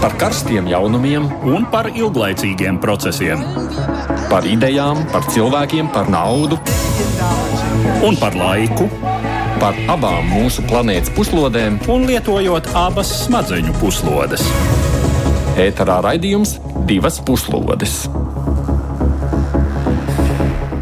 par karstiem jaunumiem un par ilglaicīgiem procesiem. Par idejām, par cilvēkiem, par naudu un par laiku. Par abām mūsu planētas puslodēm, un lietojot abas smadzeņu puslodes. Ēterā raidījums divas puslodes.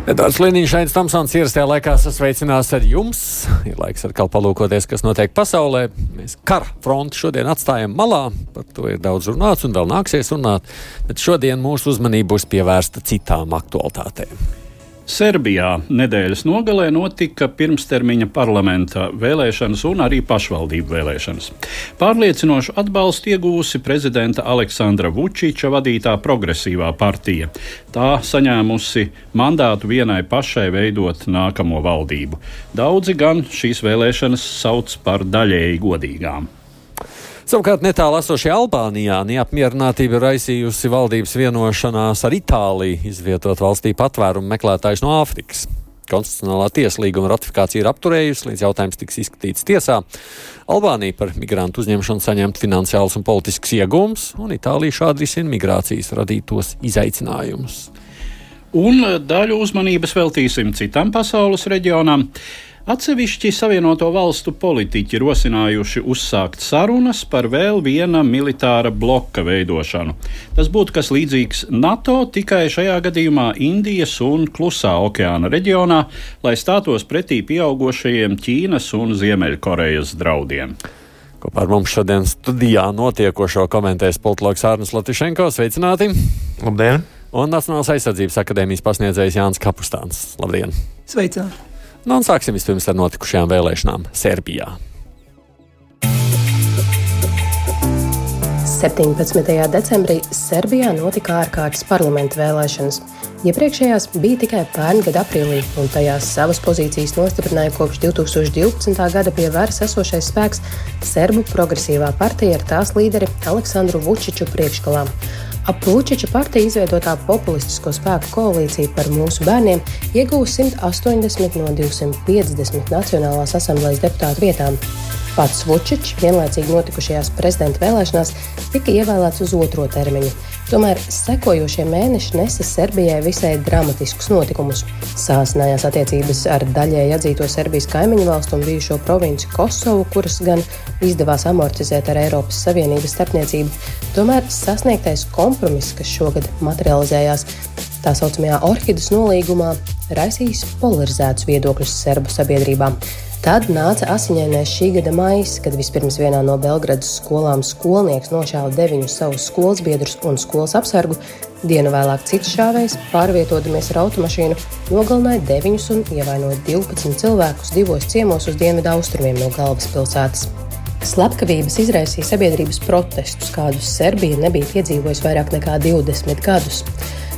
Edvards Liniņš, Aits Tamsons ierastajā laikā sasveicinās ar jums. Ir laiks kā palūkoties, kas notiek pasaulē. Mēs kara fronti šodien atstājam malā, par to ir daudz runāts un vēl nāksies runāt, bet šodien mūsu uzmanība būs pievērsta citām aktualitātēm. Serbijā nedēļas nogalē notika pirmstermiņa parlamenta vēlēšanas un arī pašvaldību vēlēšanas. Pārliecinošu atbalstu iegūsi prezidenta Aleksandra Vučiča vadītā progresīvā partija. Tā saņēmusi mandātu vienai pašai veidot nākamo valdību. Daudzi gan šīs vēlēšanas sauc par daļēji godīgām. Savukārt netālu esošajā Albānijā neapmierinātība raisījusi valdības vienošanās ar Itāliju izvietot valstī patvērumu meklētājus no Āfrikas. Konstitucionālā tiesa līguma ratifikācija ir apturējusi, līdz jautājums tiks izskatīts tiesā. Albānija par migrantu uzņemšanu saņemt finansiāls un politisks iegūms, un Itālija šādi risina migrācijas radītos izaicinājumus. Un daļu uzmanības veltīsim citam pasaules reģionam. Atsevišķi Savienoto valstu politiķi rosinājuši uzsākt sarunas par vēl viena militāra bloka veidošanu. Tas būtu kas līdzīgs NATO, tikai šajā gadījumā Indijas un Klusā okeāna reģionā, lai stātos pretī pieaugušajiem Ķīnas un Ziemeļkorejas draudiem. Kopā ar mums šodien studijā notiekošo komentēs politologs Arnēs Latišenko. Sveicināti! Labdien! Un Nacionālās aizsardzības akadēmijas pasniedzējs Jānis Kapustāns. Labdien! Sveicināti! Nu, un sāksim vispirms ar notikušajām vēlēšanām Serbijā. 17. decembrī Serbijā notika ārkārtas parlamenta vēlēšanas. Iepriekšējās bija tikai pērn gada aprīlī, un tajās savas pozīcijas nostiprināja kopš 2012. gada pie varas esošais spēks Serbu progresīvā partija ar tās līderi Aleksandru Vučiču priekšgalā. Ap Vučiča partiju izveidotā populistisko spēku koalīcija par mūsu bērniem iegūs 180 no 250 Nacionālās asamblejas deputātu vietām. Pats Vučičs vienlaicīgi notikušajās prezidenta vēlēšanās tika ievēlēts uz otro termiņu. Tomēr sekojošie mēneši nesa Serbijai visai dramatiskus notikumus. Sāsinājās attiecības ar daļēji atzīto Serbijas kaimiņu valstu un bijušo provinci Kosovu, kuras gan izdevās amortizēt ar Eiropas Savienības starpniecību. Tomēr sasniegtais kompromiss, kas šogad materializējās tā saucamajā Orhidas nolīgumā, raisīs polarizētus viedokļus serbu sabiedrībā. Tad nāca asiņainais šī gada maijs, kad vispirms vienā no Belgradas skolām skolnieks nošāva deviņus savus skolas biedrus un skolas apsargu. Dienu vēlāk cits šāvējs, pārvietodamies ar automašīnu, nogalināja deviņus un ievainoja 12 cilvēkus divos ciemos uz dienvidu austrumiem no galvaspilsētas. Slepkavības izraisīja sabiedrības protestus, kādus Serbija nebija piedzīvojusi vairāk nekā 20 gadus.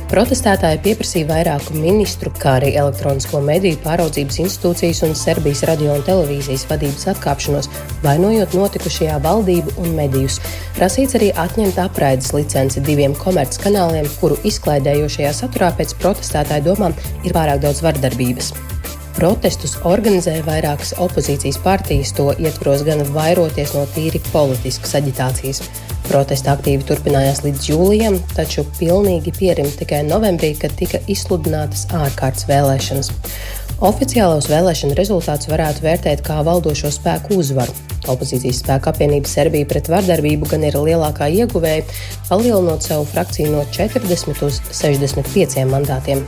Protestētāji pieprasīja vairāku ministru, kā arī elektronisko mediju pāraudzības institūcijas un Serbijas radio un televīzijas vadības atkāpšanos, vainojot notikušajā valdību un medijus. Prasīts arī atņemt apraides licenci diviem komerckanāliem, kuru izklaidējošajā saturā pēc protestētāju domām ir pārāk daudz vardarbības. Protestus organizēja vairākas opozīcijas partijas, to ietvaros gan vairoties no tīri politiskas aģitācijas. Protesti aktīvi turpinājās līdz jūlijam, taču pilnīgi pierima tikai novembrī, kad tika izsludinātas ārkārtas vēlēšanas. Oficiālos vēlēšanu rezultātus varētu vērtēt kā valdošo spēku uzvaru. Opozīcijas spēka apvienība Serbija pret vardarbību gan ir lielākā ieguvēja, palielinot savu frakciju no 40 uz 65 mandātiem.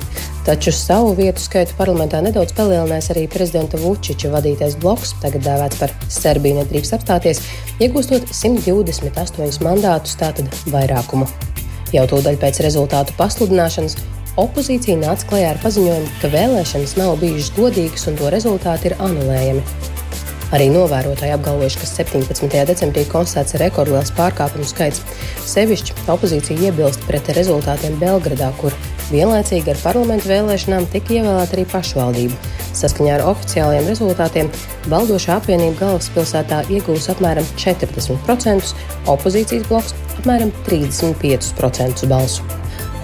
Taču savu vietu skaitu parlamentā nedaudz palielinājis arī prezidenta Vučiča vadītais bloks, tagad dēvēts par Serbiju nedrīkst apstāties, iegūstot 128 mandātus, tātad vairākumu. Jau tūdaļ pēc rezultātu pasludināšanas opozīcija nāca klajā ar paziņojumu, ka vēlēšanas nav bijušas godīgas un to rezultāti ir anulējami. Arī novērotāji apgalvojuši, ka 17. decembrī konstatēts rekordliels pārkāpumu skaits. Sevišķi opozīcija iebilst pret rezultātiem Belgradā, kur vienlaicīgi ar parlamentu vēlēšanām tika ievēlēta arī pašvaldība. Saskaņā ar oficiālajiem rezultātiem valdošā apvienība galvaspilsētā iegūs apmēram 40%, opozīcijas bloks apmēram 35% balsu.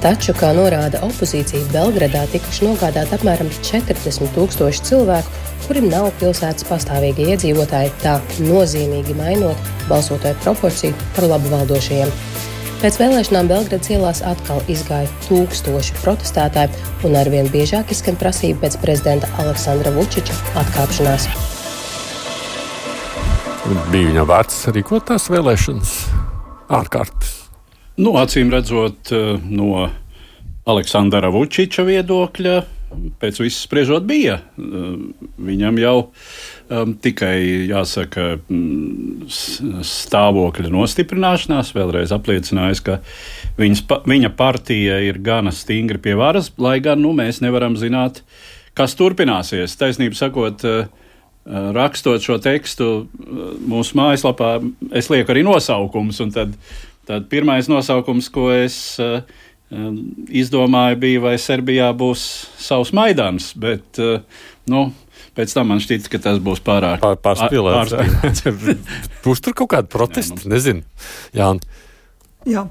Taču, kā norāda opozīcija, Belgradā tikuši nogādāti apmēram 40 tūkstoši cilvēku, kuri nav pilsētas pastāvīgi iedzīvotāji, tā nozīmīgi mainot balsotāju proporciju par labu valdošajiem. Pēc vēlēšanām Belgradas ielās atkal izgāja tūkstoši protestētāji, un arvien biežāk izskan prasība pēc prezidenta Aleksandra Vučiča atkāpšanās. Bija viņa vērts rīkot tās vēlēšanas ārkārtas. Nu, acīm redzot, eh, no Aleksandra Vučiča viedokļa, pēc viss spriežot, bija. Eh, viņam jau um, tikai jāsaka mm, stāvokļa nostiprināšanās, vēlreiz apliecinājis, ka viņas, viņa partija ir gana stingri pie varas, lai gan nu, mēs nevaram zināt, kas turpināsies. Taisnība sakot, uh, rakstot šo tekstu mūsu mājaslapā, es lieku arī nosaukumus. Tad, tad pirmais nosaukums, ko es uh, izdomāju, bija, vai Serbijā būs savs Maidans. Bet, nu, Pēc tam man šķiet, ka tas būs pārāk Pār, pārspīlēts. būs tur kaut kāda protesta? Nu. Nezinu. Jā. Jā.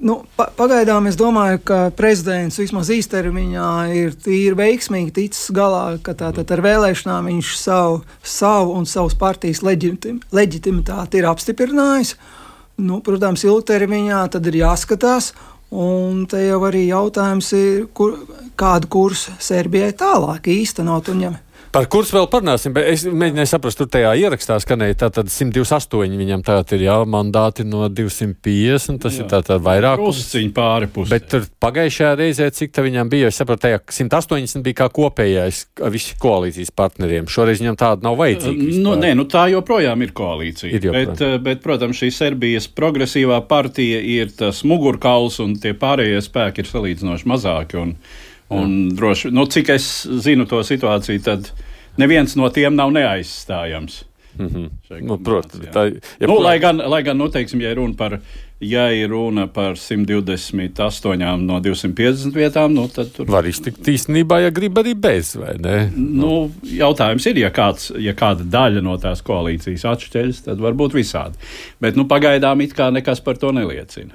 Nu, pa, pagaidām es domāju, ka prezidents vismaz īstermiņā ir tīri veiksmīgi ticis galā, ka tātad ar vēlēšanām viņš savu, savu un savas partijas leģitim, leģitimitāti ir apstiprinājis. Nu, protams, ilgtermiņā tad ir jāskatās, un te jau arī jautājums ir, kur, kādu kursu Serbijai tālāk īstenot un ņemt. Par kursu vēl parunāsim, bet es mēģināju saprast, tur tajā ierakstā skanēja tātad 128, viņam tātad ir jā, mandāti no 250, tas jā. ir tātad vairāk. Uzciņi pāri pusē. Bet tur pagājušajā reizē, cik tā viņam bija, es sapratu, tajā 180 bija kā kopējais visi koalīcijas partneriem. Šoreiz viņam tāda nav vajadzīga. Nu, nē, nu tā joprojām ir koalīcija. Ir joprojām. bet, bet, protams, šī Serbijas progresīvā partija ir tas mugurkauls un tie pārējie spēki ir salīdzinoši mazāki. Un, Un droši, nu, cik es zinu to situāciju, tad neviens no tiem nav neaizstājams. Mm -hmm. nu, Protams, tā ja nu, lai gan, lai gan nu, teiksim, ja runa par, ja ir runa par 128 no 250 vietām, nu, tad tur var iztikt īstenībā, ja grib arī bez, vai ne? Nu, jautājums ir, ja, kāds, ja kāda daļa no tās koalīcijas atšķiras, tad var būt visādi. Bet nu, pagaidām it kā nekas par to neliecina.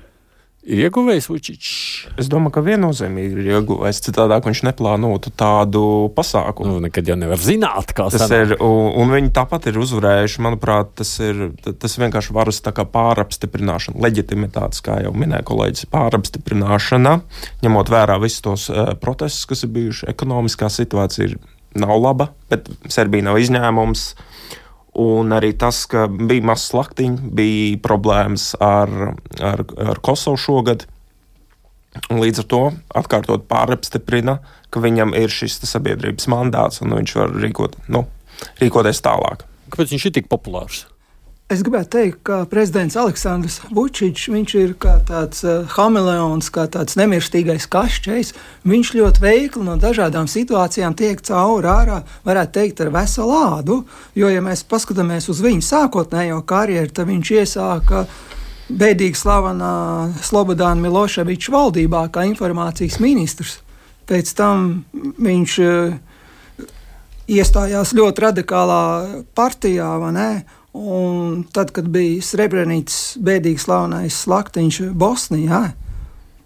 Ir ieguvējis Vučičs? Es domāju, ka viennozīmīgi ir ieguvējis. Citādāk viņš neplānotu tādu pasākumu. Nu, nekad jau nevar zināt, kā tas sanāk. ir. Un, un viņi tāpat ir uzvarējuši. Manuprāt, tas ir tas vienkārši varas pārapstiprināšana, leģitimitātes, kā jau minēja kolēģis, pārapstiprināšana, ņemot vērā visus tos uh, protestus, kas ir bijuši. Ekonomiskā situācija ir, nav laba, bet Serbija nav izņēmums. Uh, Un arī tas, ka bija mazs slaktiņš, bija problēmas ar, ar, ar Kosovu šogad. Un līdz ar to atkārtot pārapstiprina, ka viņam ir šis sabiedrības mandāts un viņš var rīkot, nu, rīkoties tālāk. Kāpēc viņš ir tik populārs? Es gribētu teikt, ka prezidents Aleksandrs Vučičs ir kā tāds uh, hameleons, kā tāds nemirstīgais kašķis. Viņš ļoti veikli no dažādām situācijām tiek cauri ārā, varētu teikt, ar veselu ādu. Jo, ja mēs paskatāmies uz viņa sākotnējo karjeru, tad viņš iesāka bēdīgi slavenā Slobodāna Miloševiča valdībā kā informācijas ministrs. Pēc tam viņš uh, iestājās ļoti radikālā partijā? Un tad, kad bija Srebrenīts bēdīgi slavenais slaktiņš Bosnijā,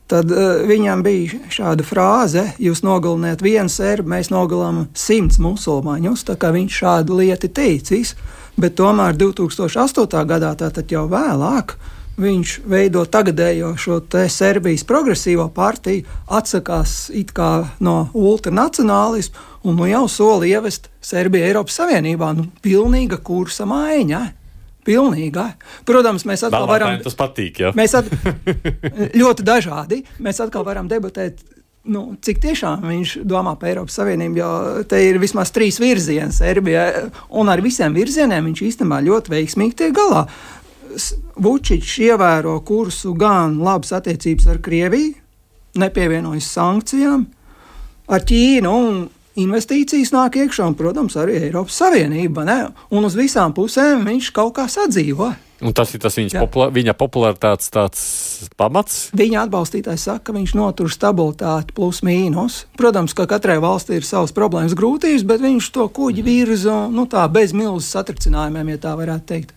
tad uh, viņam bija šāda frāze: Jūs nogaliniet vienu serbu, mēs nogalinām simts musulmaņus. Tā kā viņš šādu lietu teicis, bet tomēr 2008. gadā, tātad jau vēlāk, viņš veido tagadējo šo Serbijas progresīvo partiju, atsakās no ultranacionālismu un nu jau soli ievest Serbiju Eiropas Savienībā. Nu, pilnīga kursa maiņa. Pilnīga. Protams, mēs atkal Vēlētājiem varam. Tas patīk, jā. Mēs at, ļoti dažādi. Mēs atkal varam debatēt. Nu, cik tiešām viņš domā par Eiropas Savienību, jo te ir vismaz trīs virzieni Serbijai, un ar visiem virzieniem viņš īstenībā ļoti veiksmīgi tiek galā. Vučičs ievēro kursu gan labas attiecības ar Krieviju, nepievienojas sankcijām, ar Ķīnu un investīcijas nāk iekšā, un, protams, arī Eiropas Savienība. Ne? Un uz visām pusēm viņš kaut kā sadzīvo. Un tas ir tas populā, viņa popularitātes tāds pamats. Viņa atbalstītājs saka, ka viņš notur stabilitāti plus mīnus. Protams, ka katrai valstī ir savas problēmas, grūtības, bet viņš to kuģi virza nu, tā, bez milzīgiem satricinājumiem, ja tā varētu teikt.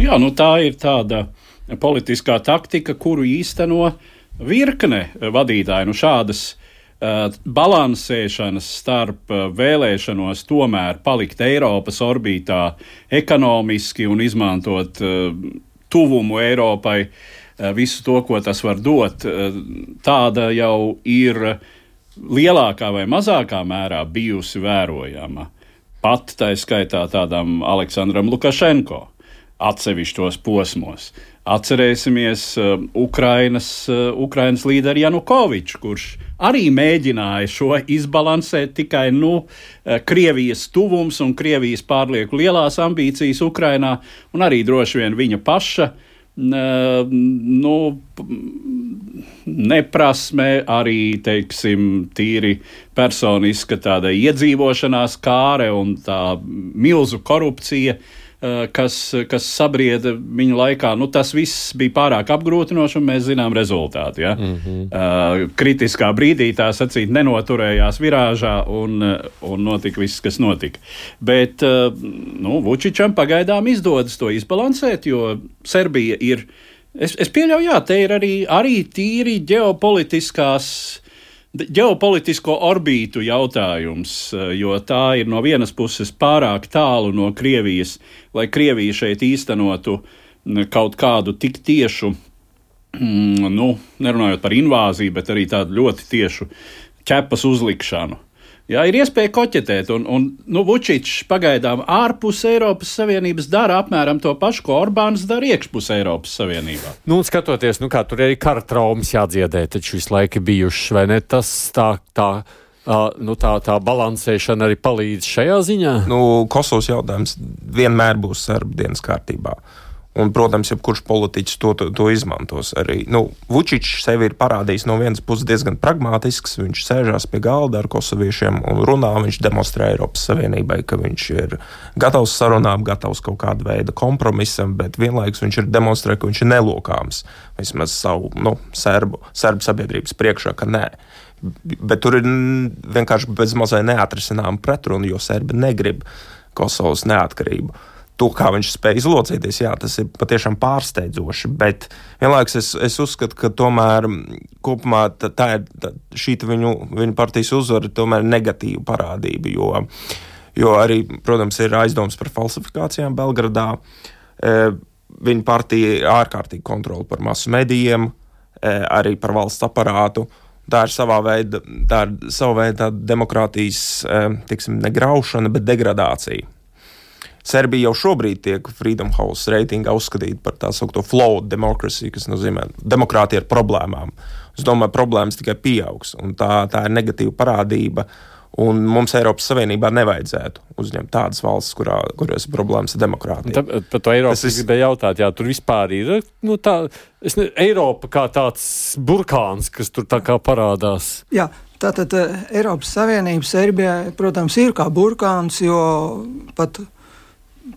Jā, nu tā ir tāda politiskā taktika, kuru īsteno virkne vadītāju. Nu, šādas Uh, balansēšanas starp vēlēšanos tomēr palikt Eiropas orbītā ekonomiski un izmantot tuvumu Eiropai, visu to, ko tas var dot, tāda jau ir lielākā vai mazākā mērā bijusi vērojama. Pat tā skaitā tādam Aleksandram Lukašenko atsevišķos posmos. Atcerēsimies uh, Ukrainas, uh, Ukrainas līderi Janukoviču, kurš arī mēģināja šo izbalansēt tikai nu, uh, Krievijas tuvums un Krievijas pārlieku lielās ambīcijas Ukrainā, un arī droši vien viņa paša uh, nu, neprasme, arī teiksim, tīri personiska tāda iedzīvošanās kāre un tā milzu korupcija. Eh, kas, kas sabrieda viņa laikā, nu, tas viss bija pārāk apgrūtinoši, un mēs zinām rezultātu. Ja? Mm -hmm. kritiskā brīdī tā sacīt nenoturējās virāžā, un, un notika viss, kas notika. Bet nu, Vučičam pagaidām izdodas to izbalansēt, jo Serbija ir. Es, es pieļauju, jā, te ir arī, arī tīri ģeopolitiskās ģeopolitisko orbītu jautājums, eh, jo tā ir no vienas puses pārāk tālu no Krievijas, lai Krievija šeit īstenotu kaut kādu tik tiešu, mm, nu, nerunājot par invāziju, bet arī tādu ļoti tiešu ķepas uzlikšanu. Jā, ir iespēja koķetēt, un, un nu, Vučičs pagaidām ārpus Eiropas Savienības dara apmēram to pašu, ko Orbāns dara iekšpus Eiropas Savienībā. Nu, skatoties, nu, kā tur arī kara traumas jādziedē, taču visu laiku bijušas, vai ne? Tas tā, tā, uh, nu, tā, tā balansēšana arī palīdz šajā ziņā? Nu, Kosovas jautājums vienmēr būs sarbu dienas kārtībā. Uh, Un, protams, jebkurš politiķis to, to, to izmantos. Arī nu, Vučičs sevi ir parādījis no vienas puses diezgan pragmatisks. Viņš sēžās pie galda ar kosoviešiem un runā. Viņš demonstrē Eiropas Savienībai, ka viņš ir gatavs sarunām, gatavs kaut kāda veida kompromisam, bet vienlaikus viņš ir demonstrējis, ka viņš ir nelokāms vismaz savu nu, serbu, serbu sabiedrības priekšā, ka nē. Bet tur ir vienkārši bezmazliet neatrisināma pretruna, jo serbi negrib Kosovas neatkarību to, kā viņš spēja izlocīties, jā, tas ir patiešām pārsteidzoši. Bet vienlaikus es, es uzskatu, ka tomēr kopumā tā, tā ir tā, šī viņu, viņu partijas uzvara tomēr negatīva parādība. Jo, jo arī, protams, ir aizdoms par falsifikācijām Belgradā. E, viņa partija ir ārkārtīgi kontrola par masu medijiem, e, arī par valsts aparātu. Tā ir savā veidā, tā ir sava veida demokrātijas, e, tiksim, negraušana, bet degradācija. Serbija jau šobrīd tiek Freedom House reitingā uzskatīta par tā saucamo flawed democracy, kas nozīmē demokrātija ar problēmām. Es domāju, problēmas tikai pieaugs, un tā, tā ir negatīva parādība. Un mums Eiropas Savienībā nevajadzētu uzņemt tādas valstis, kurā, kurās ir problēmas ar demokrātiju. Par to Eiropu es gribēju jautāt, jā, tur vispār ir nu, tā, ne, Eiropa kā tāds burkāns, kas tur tā kā parādās. Jā, tātad eh, Eiropas Savienība Serbijai, protams, ir kā burkāns, jo pat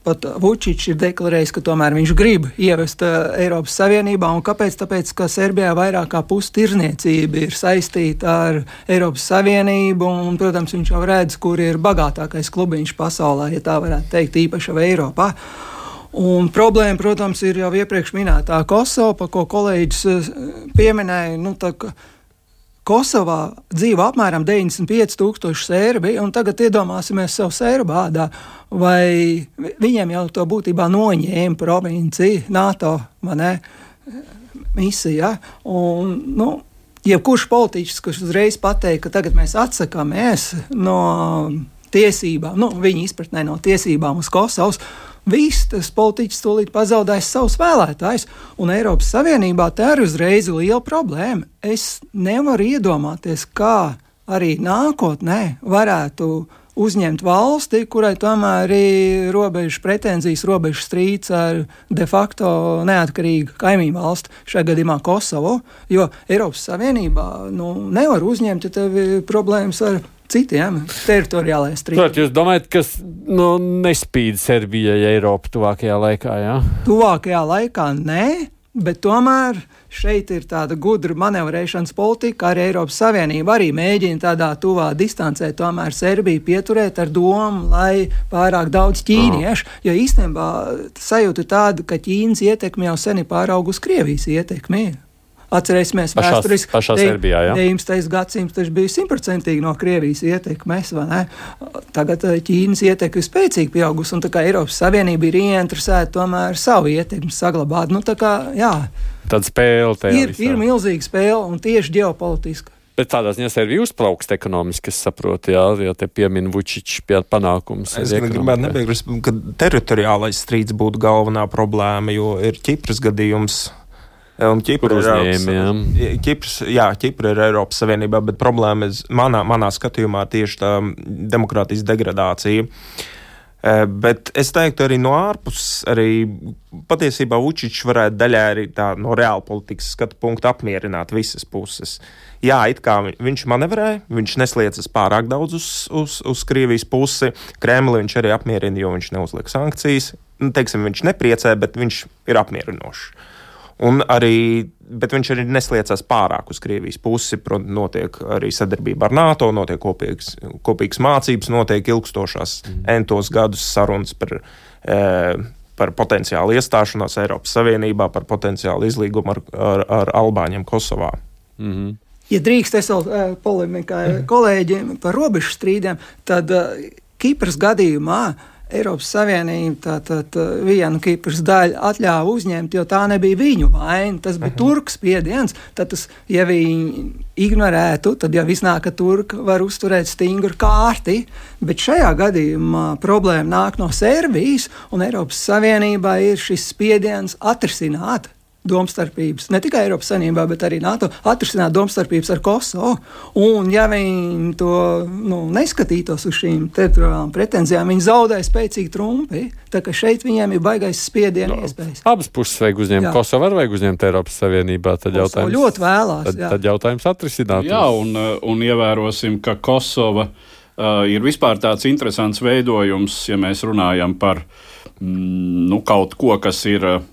pat Vučičs ir deklarējis, ka tomēr viņš grib ievest uh, Eiropas Savienībā. Un kāpēc? Tāpēc, ka Serbijā vairāk kā pusi tirzniecība ir saistīta ar Eiropas Savienību, un, protams, viņš jau redz, kur ir bagātākais klubiņš pasaulē, ja tā varētu teikt, īpaši Eiropā. Un problēma, protams, ir jau iepriekš minētā Kosova, ko kolēģis uh, pieminēja. Nu, tā, Kosovā dzīvo apmēram 95,000 serbi, un tagad iedomāsimies sev serbādā, vai viņiem jau to būtībā noņēma provincija, NATO misija. Un, nu, jebkurš politiķis, kurš uzreiz pateiks, ka tagad mēs atsakāmies no tiesībām, nu, viņa izpratnē no tiesībām uz Kosovas, Viss tas politiķis tūlīt pazaudēs savus vēlētājus, un Eiropas Savienībā tā ir uzreiz liela problēma. Es nevaru iedomāties, kā arī nākotnē varētu uzņemt valsti, kurai tomēr ir robežas pretenzijas, robežas strīds ar de facto neatkarīgu kaimiņu valsti, šajā gadījumā Kosovo. Jo Eiropas Savienībā nu, nevar uzņemt, ja tev ir problēmas ar citiem teritoriālajiem strīdiem. Jūs domājat, kas nu, nespīd Serbijai Eiropu tuvākajā laikā? Jā? Tuvākajā laikā nē. Bet tomēr šeit ir tāda gudra manevrēšanas politika, arī Eiropas Savienība arī mēģina tādā tuvā distancē tomēr Serbiju pieturēt ar domu, lai pārāk daudz ķīniešu, jo īstenībā sajūta tāda, ka Ķīnas ietekme jau sen ir pāraugusi Krievijas ietekmi. Atcerēsimies, Pašās- vēsturiski pašā Serbijā, jā. 19. gadsimts taču bija simtprocentīgi no Krievijas ietekmes, vai ne? Tagad eh, Ķīnas ietekme ir spēcīgi pieaugusi, un tā kā Eiropas Savienība ir ieinteresēta tomēr savu ietekmi saglabāt. Nu, tā kā, jā, Tad spēle tajā ir, visā. ir milzīga spēle, un tieši ģeopolitiska. Bet tādā ziņā Serbija uzplaukst ekonomiski, es saprotu, jā, ja te piemin Vučičs pie panākums. Es arī gribētu nepiekrist, ka teritoriālais strīds būtu galvenā problēma, jo ir Ķipras gadījums. Un Ķipra ir Eiropas- Ķipras, jā, Ķipra ir Eiropas Savienībā, bet problēma ir manā, manā skatījumā tieši tā demokrātijas degradācija. Eh, Bet es teiktu, arī no ārpuses, arī patiesībā Vučičs varētu daļai arī tā no reāla politikas skatu punkta apmierināt visas puses. Jā, it kā vi- viņš manevrē, viņš nesliecas pārāk daudz uz, uz, uz Krievijas pusi. Kremli viņš arī apmierina, jo viņš neuzliek sankcijas. Nu, teiksim, viņš nepriecē, bet viņš ir apmierinošs. Un arī, bet viņš arī nesliecās pārāk uz Krievijas pusi. Protams, notiek arī sadarbība ar NATO, notiek kopīgas, kopīgas mācības, notiek ilgstošās mm. entos gadus sarunas par, e, par potenciālu iestāšanos Eiropas Savienībā, par potenciālu izlīgumu ar, ar, ar Albāņiem Kosovā. Mhm. Ja drīkst, es vēl uh, polemikā kolēģiem par robežu strīdiem, tad uh, Kipras gadījumā Eiropas Savienība tātad uh, vienu Kipras daļu atļāva uzņemt, jo tā nebija viņu vaina. Tas bija turku spiediens. Tad, tas, ja viņi ignorētu, tad jau iznāk, ka turki var uzturēt stingru kārti. Bet šajā gadījumā problēma nāk no Serbijas, un Eiropas Savienībā ir šis spiediens atrisināt domstarpības, ne tikai Eiropas Savienībā, bet arī NATO, atrisināt domstarpības ar Kosovu. Un, ja viņi to nu, neskatītos uz šīm teritoriālām pretenzijām, viņi zaudē spēcīgi trumpi. Tā kā šeit viņiem ir baigais spiediena iespējas. Abas puses vajag uzņemt. Jā. Kosovu arī vajag uzņemt Eiropas Savienībā. Tad Kosovo jautājums, ļoti vēlās, Tad, jā. tad jautājums atrisināt. Jā, un, uh, un ievērosim, ka Kosova uh, ir vispār tāds interesants veidojums, ja mēs runājam par mm, nu, kaut ko, kas ir uh,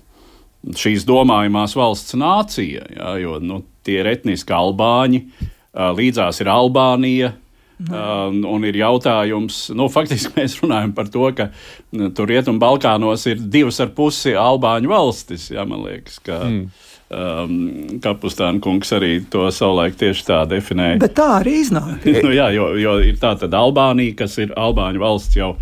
šīs domājumās valsts nācija. Jā, jo nu, tie ir etniski albāņi, līdzās ir Albānija. Uh, un ir jautājums, nu, faktiski mēs runājam par to, ka nu, tur Rietumu Balkānos ir divas ar pusi albāņu valstis. Jā, man liekas, ka mm. um, Kapustāna kungs arī to savulaik tieši tā definēja. Bet tā arī iznāk. nu, jā, jo, jo ir tā tad Albānija, kas ir Albāņu valsts jau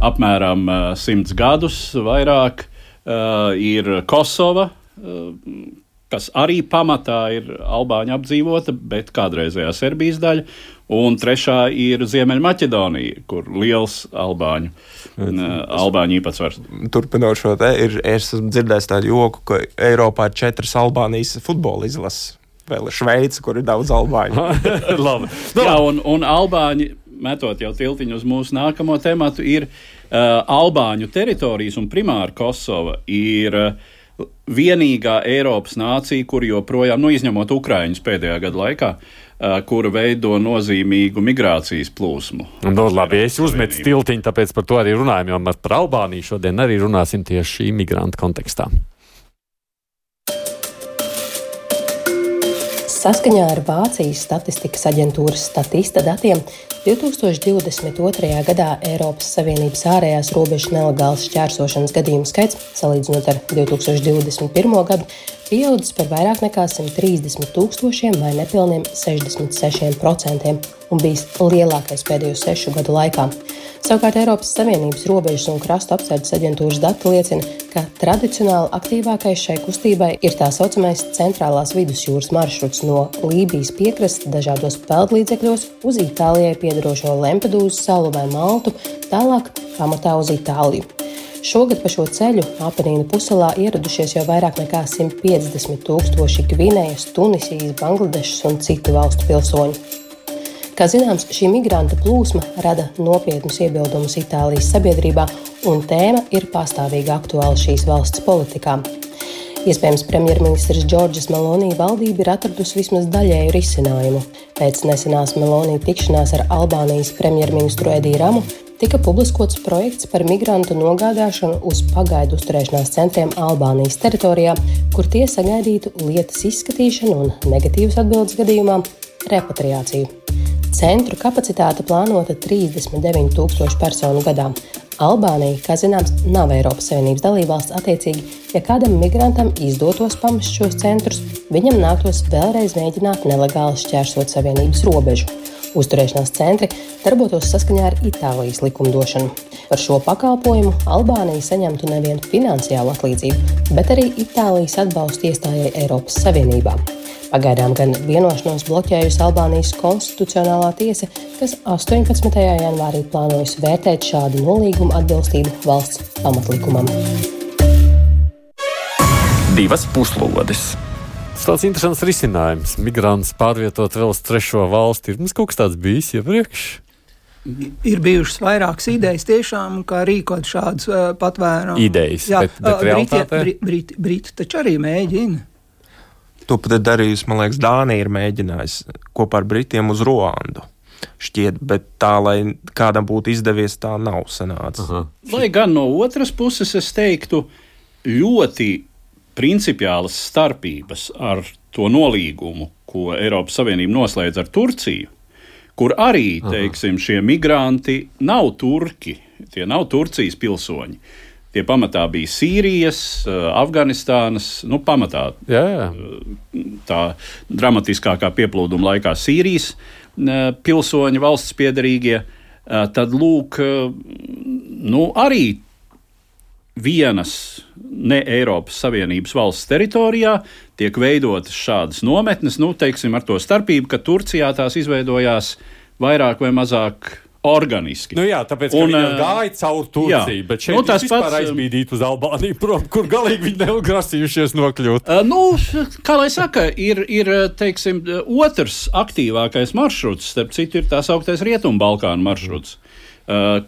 apmēram uh, simts gadus vairāk, ir Kosova. Uh, kas arī pamatā ir Albāņu apdzīvota, bet kādreizējā Serbijas daļa, un trešā ir Ziemeļmaķedonija, kur liels Albāņu, uh, Albāņu īpatsvars. Turpinot šo te, ir, es esmu dzirdējis tādu joku, ka Eiropā ir četras Albānijas futbola izlases. Vēl ir Šveice, kur ir daudz albāņu. Labi. Jā, un, un Albāņi, metot jau tiltiņu uz mūsu nākamo tematu, ir uh, Albāņu teritorijas un primāri Kosova ir uh, vienīgā Eiropas nācija, kur joprojām, nu, izņemot Ukraiņus pēdējā gada laikā, uh, kura veido nozīmīgu migrācijas plūsmu. Nu, labi, es uzmetu tiltiņu, tāpēc par to arī runājam, jo mēs par Albāniju šodien arī runāsim tieši imigrantu kontekstā. Saskaņā ar Vācijas statistikas aģentūras statista datiem 2022. gadā Eiropas Savienības ārējās robežas nelegālas šķērsošanas gadījumu skaits, salīdzinot ar 2021. gadu, pieaudzis par vairāk nekā 130 tūkstošiem vai nepilniem 66% un bijis lielākais pēdējo sešu gadu laikā. Savukārt Eiropas Savienības robežas un krasta apsardzes aģentūras dati liecina, ka tradicionāli aktīvākais šai kustībai ir tā saucamais centrālās vidusjūras maršruts no Lībijas piekrastes dažādos peldlīdzekļos uz Itālijai piedarošo Lempedūzu salu vai Maltu, tālāk pamatā uz Itāliju. Šogad pa šo ceļu Apenīnu puselā ieradušies jau vairāk nekā 150 tūkstoši Gvinējas, Tunisijas, Bangladešas un citu valstu pilsoņu. Kā zināms, šī migrantu plūsma rada nopietnus iebildumus Itālijas sabiedrībā, un tēma ir pastāvīgi aktuāla šīs valsts politikā. Iespējams, premjerministrs Džordžs Melonī valdība ir atradusi vismaz daļēju risinājumu. Pēc nesenās Melonī tikšanās ar Albānijas premjerministru Ediju Ramu tika publiskots projekts par migrantu nogādāšanu uz pagaidu uzturēšanās centriem Albānijas teritorijā, kur tie sagaidītu lietas izskatīšanu un negatīvas atbildes gadījumā repatriāciju. Centru kapacitāte plānota 39,000 personu gadā. Albānija, kā zināms, nav Eiropas Savienības dalībvalsts. Attiecīgi, ja kādam migrantam izdotos pamest šos centrus, viņam nāktos vēlreiz mēģināt nelegāli šķērsot Savienības robežu. Uzturēšanās centri darbotos saskaņā ar Itālijas likumdošanu. Par šo pakalpojumu Albānija saņemtu nevienu finansiālu atlīdzību, bet arī Itālijas atbalstu iestājai Eiropas Savienībā. Pagaidām gan vienošanos bloķējusi Albānijas konstitucionālā tiesa, kas 18. janvārī plānojas vērtēt šādu nolīgumu atbilstību valsts pamatlikumam. Divas puslodes. Tas tāds interesants risinājums. Migrants pārvietot vēl uz trešo valsti. Ir mums kaut kas tāds bijis iepriekš? Ir bijušas vairākas idejas, tiešām, kā rīkot šādus uh, patvērumus. Idejas, Jā, bet, bet Briti, Briti, Briti, Briti taču arī mēģina. To pat ir darījusi, man liekas, Dānija ir mēģinājusi kopā ar Britiem uz Ruandu. Šķiet, bet tā, lai kādam būtu izdevies, tā nav sanācis. Aha. Lai gan no otras puses es teiktu, ļoti principiālas starpības ar to nolīgumu, ko Eiropas Savienība noslēdz ar Turciju, kur arī teiksim, šie migranti nav turki, tie nav Turcijas pilsoņi. Tie pamatā bija Sīrijas, eh, Afganistānas, nu, pamatā jā, jā. Eh, tā dramatiskākā pieplūduma laikā Sīrijas eh, pilsoņi, valsts piedarīgie. Tad, lūk, nu, arī vienas ne Eiropas Savienības valsts teritorijā tiek veidotas šādas nometnes, nu, teiksim, ar to starpību, ka Turcijā tās izveidojās vairāk vai mazāk organiski. Nu jā, tāpēc, un, gāja cauri Turciju, jā. bet šeit nu, tas pats aizbīdīt uz Albāniju, prom, kur galīgi viņi nav grasījušies nokļūt. Nu, kā lai saka, ir, ir teiksim, otrs aktīvākais maršruts, starp citu, ir tā sauktais Rietumbalkānu maršruts. Uh,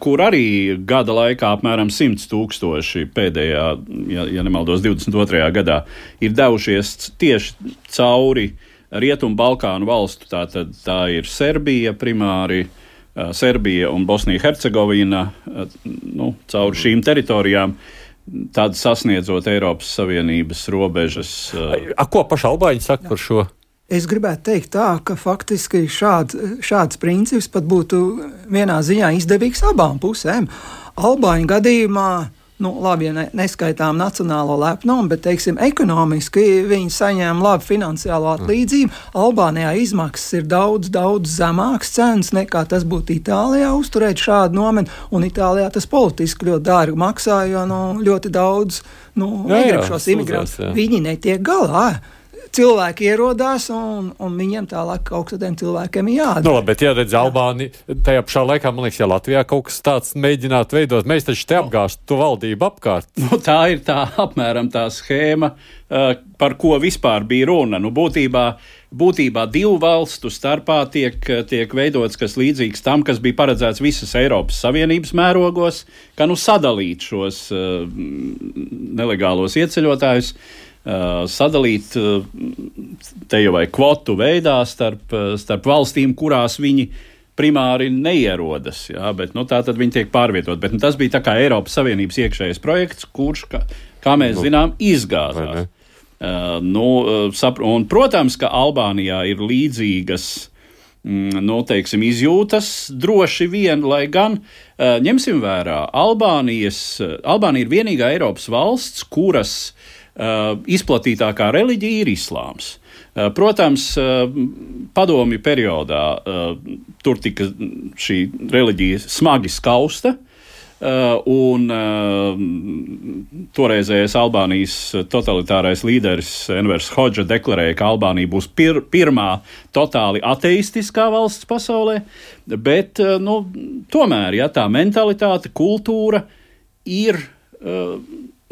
kur arī gada laikā apmēram 100 tūkstoši pēdējā, ja, ja nemaldos, 22. gadā ir devušies tieši cauri Rietumu Balkānu valstu. Tā, tad, tā ir Serbija primāri, uh, Eh, Serbija un Bosnija-Hercegovina eh, nu, caur šīm teritorijām. Tad sasniedzot Eiropas Savienības robežas. Eh, A, ko paši Albāņi saka par šo? Es gribētu teikt, tā, ka faktiski šāds, šāds princips pat būtu vienā ziņā izdevīgs abām pusēm. Albāņu gadījumā nu, labi, ja ne, neskaitām nacionālo lepnumu, bet, teiksim, ekonomiski viņi saņēma labu finansiālo mm. atlīdzību. Albānijā izmaksas ir daudz, daudz zemākas cenas nekā tas būtu Itālijā uzturēt šādu nometni, un Itālijā tas politiski ļoti dārgi maksā, jo nu, ļoti daudz nu, negrib šos imigrantus. Viņi netiek galā cilvēki ierodās, un, un viņiem tālāk kaut kas tādiem cilvēkiem ir jādara. Nu, labi, bet, ja redz Albāni, tajā pašā laikā, man liekas, ja Latvijā kaut kas tāds mēģinātu veidot, mēs taču te apgāstu to valdību apkārt. Nu, tā ir tā apmēram tā schēma, uh, par ko vispār bija runa. Nu, būtībā, būtībā divu valstu starpā tiek, tiek veidots kas līdzīgs tam, kas bija paredzēts visas Eiropas Savienības mērogos, ka nu sadalīt šos uh, nelegālos ieceļotājus. Uh, sadalīt uh, te jau vai kvotu veidā starp, uh, starp valstīm, kurās viņi primāri neierodas. Jā, bet, nu, tā tad viņi tiek pārvietot. Bet, nu, tas bija Eiropas Savienības iekšējais projekts, kurš, kā, kā mēs nu, zinām, izgāzās. Uh, nu, sapr un, protams, ka Albānijā ir līdzīgas mm, nu, teiksim, izjūtas, droši vien, lai gan uh, ņemsim vērā, Albānijas, Albānija ir vienīgā Eiropas valsts, kuras Uh, izplatītākā reliģija ir islāms. Uh, protams, uh, padomju periodā tur tika šī reliģija smagi skausta. Un toreizējais Albānijas totalitārais līderis Envers Hodža deklarēja, ka Albānija būs pir pirmā totāli ateistiskā valsts pasaulē, bet nu, tomēr ja, tā mentalitāte, kultūra ir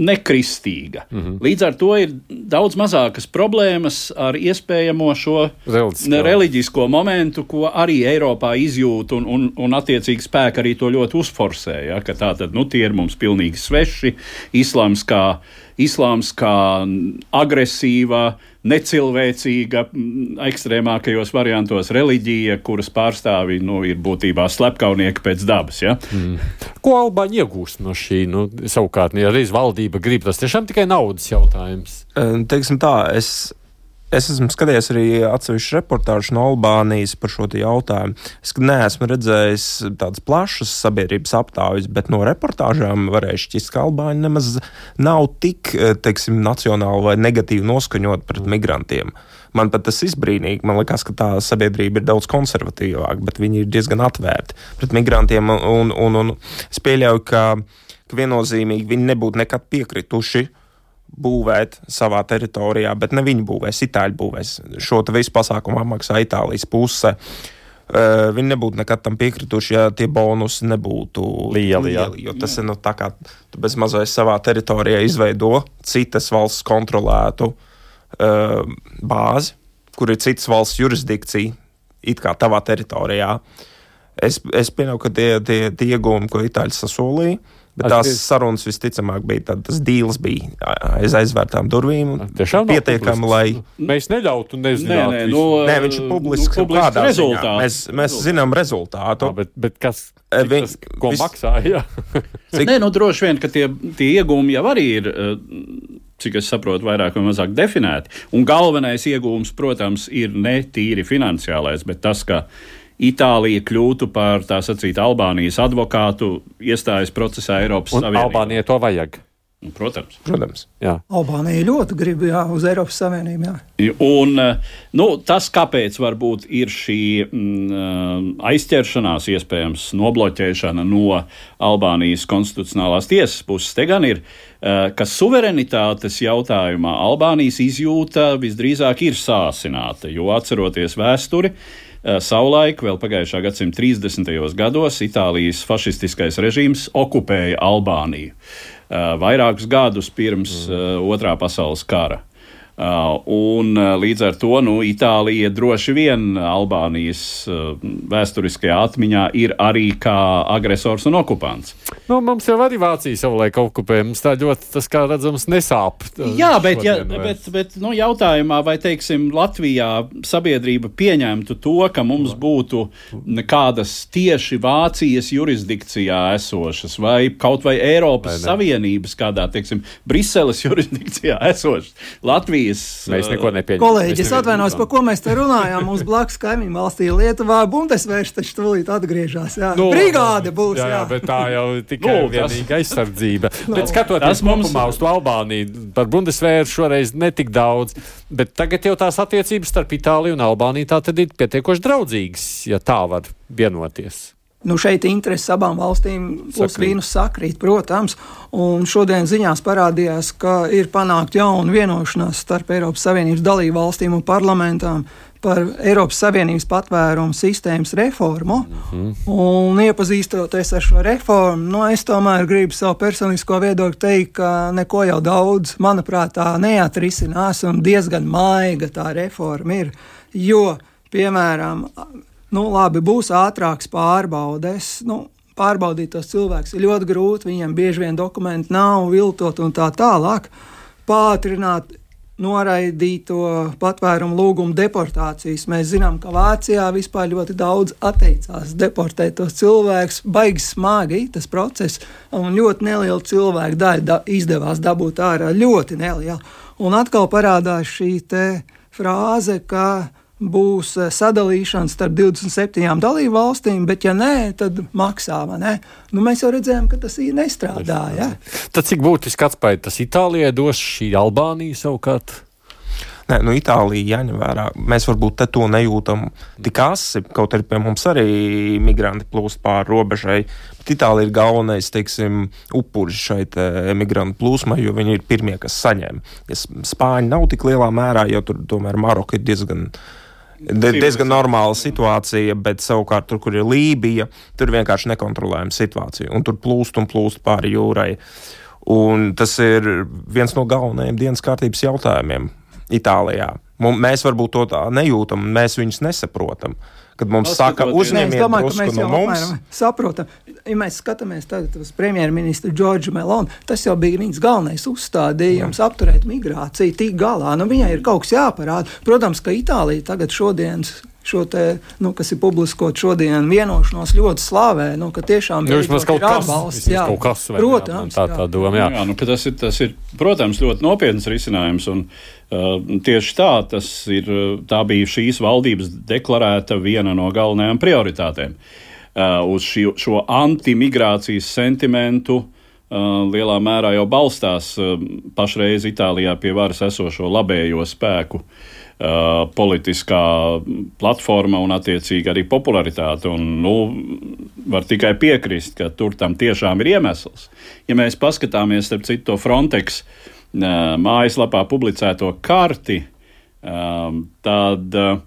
nekristīga. Mm -hmm. Līdz ar to ir daudz mazākas problēmas ar iespējamo šo Reliģisko, reliģisko momentu, ko arī Eiropā izjūt, un, un, un attiecīgi spēki arī to ļoti uzforsē. Ja, tā tad nu, tie ir mums pilnīgi sveši. Islāms kā, islāms kā agresīva, necilvēcīga, ekstrēmākajos variantos reliģija, kuras pārstāvji nu, ir būtībā slepkavnieki pēc dabas. Ja? Mm. Ko Albāņi iegūst no šī? Nu, savukārt, ja reiz valdība grib, tas tiešām tikai naudas jautājums. Teiksim tā, es Es esmu skatījies arī atsevišķu reportāžu no Albānijas par šo jautājumu. Es neesmu redzējis tādas plašas sabiedrības aptaujas, bet no reportāžām varēju šķist, ka Albāņi nemaz nav tik, teiksim, nacionāli vai negatīvi noskaņot pret migrantiem. Man pat tas izbrīnīgi. Man liekas, ka tā sabiedrība ir daudz konservatīvāka, bet viņi ir diezgan atvērti pret migrantiem. Un, un, un es pieļauju, ka, ka viennozīmīgi viņi nebūtu nekad piekrituši uh, būvēt savā teritorijā, bet ne viņi būvēs, itāļi būvēs. Šo visu pasākumu apmaksā Itālijas puse. Uh, viņi nebūtu nekad tam piekrituši, ja tie bonusi nebūtu lieli. lieli jo tas jā. ir nu, tā, kā tu bez mazliet savā teritorijā izveido citas valsts kontrolētu uh, bāzi, kur ir citas valsts jurisdikcija, it kā tavā teritorijā. Es, es pieņemu, ka tie, tie, tie iegūmi, ko itāļi sasolīja, Bet tās es... sarunas visticamāk bija tādas, tas dīls bija aiz aizvērtām durvīm. Tiešām pietiekami, lai. Mēs neļautu nezināt. Nē, nē, nu, nē viņš ir publisks. Nu, publisks rezultāts. Mēs, mēs rezultātu. zinām rezultātu. Jā, bet, bet kas, Viņ, tas, ko vis... maksāja? Cik... Nē, nu droši vien, ka tie, tie iegūmi jau arī ir. Cik es saprotu, vairāk vai mazāk definēti. Un galvenais iegūms, protams, ir ne tīri finansiālais, bet tas, ka uh, Itālija kļūtu par tā sacīt Albānijas advokātu iestājas procesā Eiropas un Savienībā. Albānija to vajag. Protams. Protams. Jā. Albānija ļoti grib jā, uz Eiropas Savienību. Jā. Un, nu, tas, kāpēc varbūt ir šī mm, aizķeršanās, iespējams, nobloķēšana no Albānijas konstitucionālās tiesas puses, te gan ir, ka suverenitātes jautājumā Albānijas izjūta visdrīzāk ir sāsināta, jo atceroties vēsturi, Eh, savulaik, vēl pagājušā gadsimta 30. gados, Itālijas fašistiskais režīms okupēja Albāniju eh, vairākus gadus pirms mm. Eh, otrā pasaules kara. Uh, un uh, līdz ar to nu, Itālija droši vien Albānijas uh, vēsturiskajā atmiņā ir arī kā agresors un okupants. Nu, mums jau arī Vācija savulaik okupēja. Mums tā ļoti, tas kā redzams, nesāp. Jā, bet, ja, bet, bet nu, jautājumā, vai teiksim, Latvijā sabiedrība pieņemtu to, ka mums būtu kādas tieši Vācijas jurisdikcijā esošas, vai kaut vai Eiropas vai Savienības kādā, teiksim, Briseles jurisdikcijā esošas. Latvija Latvijas. Mēs neko nepieņemam. Kolēģi, es atvainojos, par ko mēs te runājām. Mums blakus kaimiņu valstī Lietuvā Bundesvērs taču tūlīt atgriežas. Jā. Nu, Brigāde būs. Jā, jā. jā, bet tā jau tikai nu, vienīga aizsardzība. no. Bet skatoties mums... uz to Albāniju, par Bundesvēru šoreiz netik daudz. Bet tagad jau tās attiecības starp Itāliju un Albāniju tā tad ir pietiekoši draudzīgas, ja tā var vienoties. Nu, šeit intereses abām valstīm plus mīnus sakrīt, protams. Un šodien ziņās parādījās, ka ir panākta jauna vienošanās starp Eiropas Savienības dalību valstīm un parlamentām par Eiropas Savienības patvērumu sistēmas reformu. Mm -hmm. Un iepazīstoties ar šo reformu, nu, es tomēr gribu savu personisko viedokli teikt, ka neko jau daudz, manuprāt, tā neatrisinās un diezgan maiga tā reforma ir. Jo, piemēram, nu, labi, būs ātrāks pārbaudes. Nu, pārbaudīt tos cilvēkus ir ļoti grūti, viņiem bieži vien dokumenti nav viltot un tā tālāk. Pātrināt noraidīto patvērumu lūgumu deportācijas. Mēs zinām, ka Vācijā vispār ļoti daudz atteicās deportēt tos cilvēkus. Baigi smagi tas process, un ļoti neliela cilvēku daļa da izdevās dabūt ārā. Ļoti neliela. Un atkal parādās šī frāze, ka būs eh, sadalīšana starp 27 dalību valstīm, bet, ja nē, tad maksā. Ne? Nu, mēs jau redzējām, ka tas īstenībā nestrādā. Ja? Tad cik būtiski atspēja tas Itālijai dos šī Albānija savukārt? Nē, nu, Itālija jāņem vērā. Mēs varbūt to nejūtam tik asi, kaut arī pie mums arī migranti plūst pāri robežai. Bet Itālija ir galvenais teiksim, upuris šai emigrantu plūsmai, jo viņi ir pirmie, kas saņem. Ja Spāņi nav tik lielā mērā, jo tur tomēr Maroka ir diezgan diezgan normāla situācija, bet savukārt tur, kur ir Lībija, tur vienkārši nekontrolējama situācija. Un tur plūst un plūst pāri jūrai. Un tas ir viens no galvenajiem dienas kārtības jautājumiem Itālijā. Mēs varbūt to tā nejūtam, mēs viņus nesaprotam. Kad mums saka, uzņemiet to no mums. Saprotam, ja mēs skatāmies uz premjerministru Džordžu Melonu, tas jau bija viņas galvenais uzstādījums Jā. apturēt migrāciju, tik galā. Nu, viņai ir kaut kas jāparāda. Protams, ka Itālija tagad šodienas šo te, nu, kas ir publiskot šodien vienošanos, ļoti slavē, nu, ka tiešām Nu, kaut kas, atbalsts. Jā, kaut kas vai protams. tā, jā. tā doma, jā. Jā, nu, ka tas, ir, tas ir, protams, ļoti nopietns risinājums. Un, uh, tieši tā, tas ir, uh, tā bija šīs valdības deklarēta viena no galvenajām prioritātēm. Uh, uz šī, šo antimigrācijas sentimentu uh, lielā mērā jau balstās uh, pašreiz Itālijā pie varas esošo labējo spēku. Uh, politiskā platforma un, attiecīgi, arī popularitāte. Un, nu, var tikai piekrist, ka tur tam tiešām ir iemesls. Ja mēs paskatāmies, starp citu, to Frontex uh, mājaslapā publicēto karti, um, tad uh,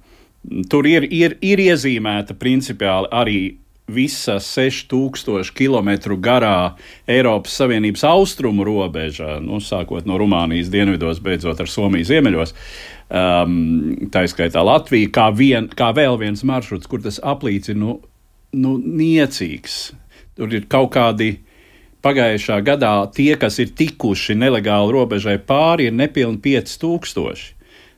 tur ir, ir, ir iezīmēta principiāli arī visa 6000 km garā Eiropas Savienības austrumu robeža, nu, sākot no Rumānijas dienvidos, beidzot ar Somiju ziemeļos. Um, tā izskaitā Latvija, kā, vien, kā vēl viens maršruts, kur tas aplīts ir nu, nu, niecīgs. Tur ir kaut kādi pagājušā gadā tie, kas ir tikuši nelegāli robežai pāri, ir nepilni 5000.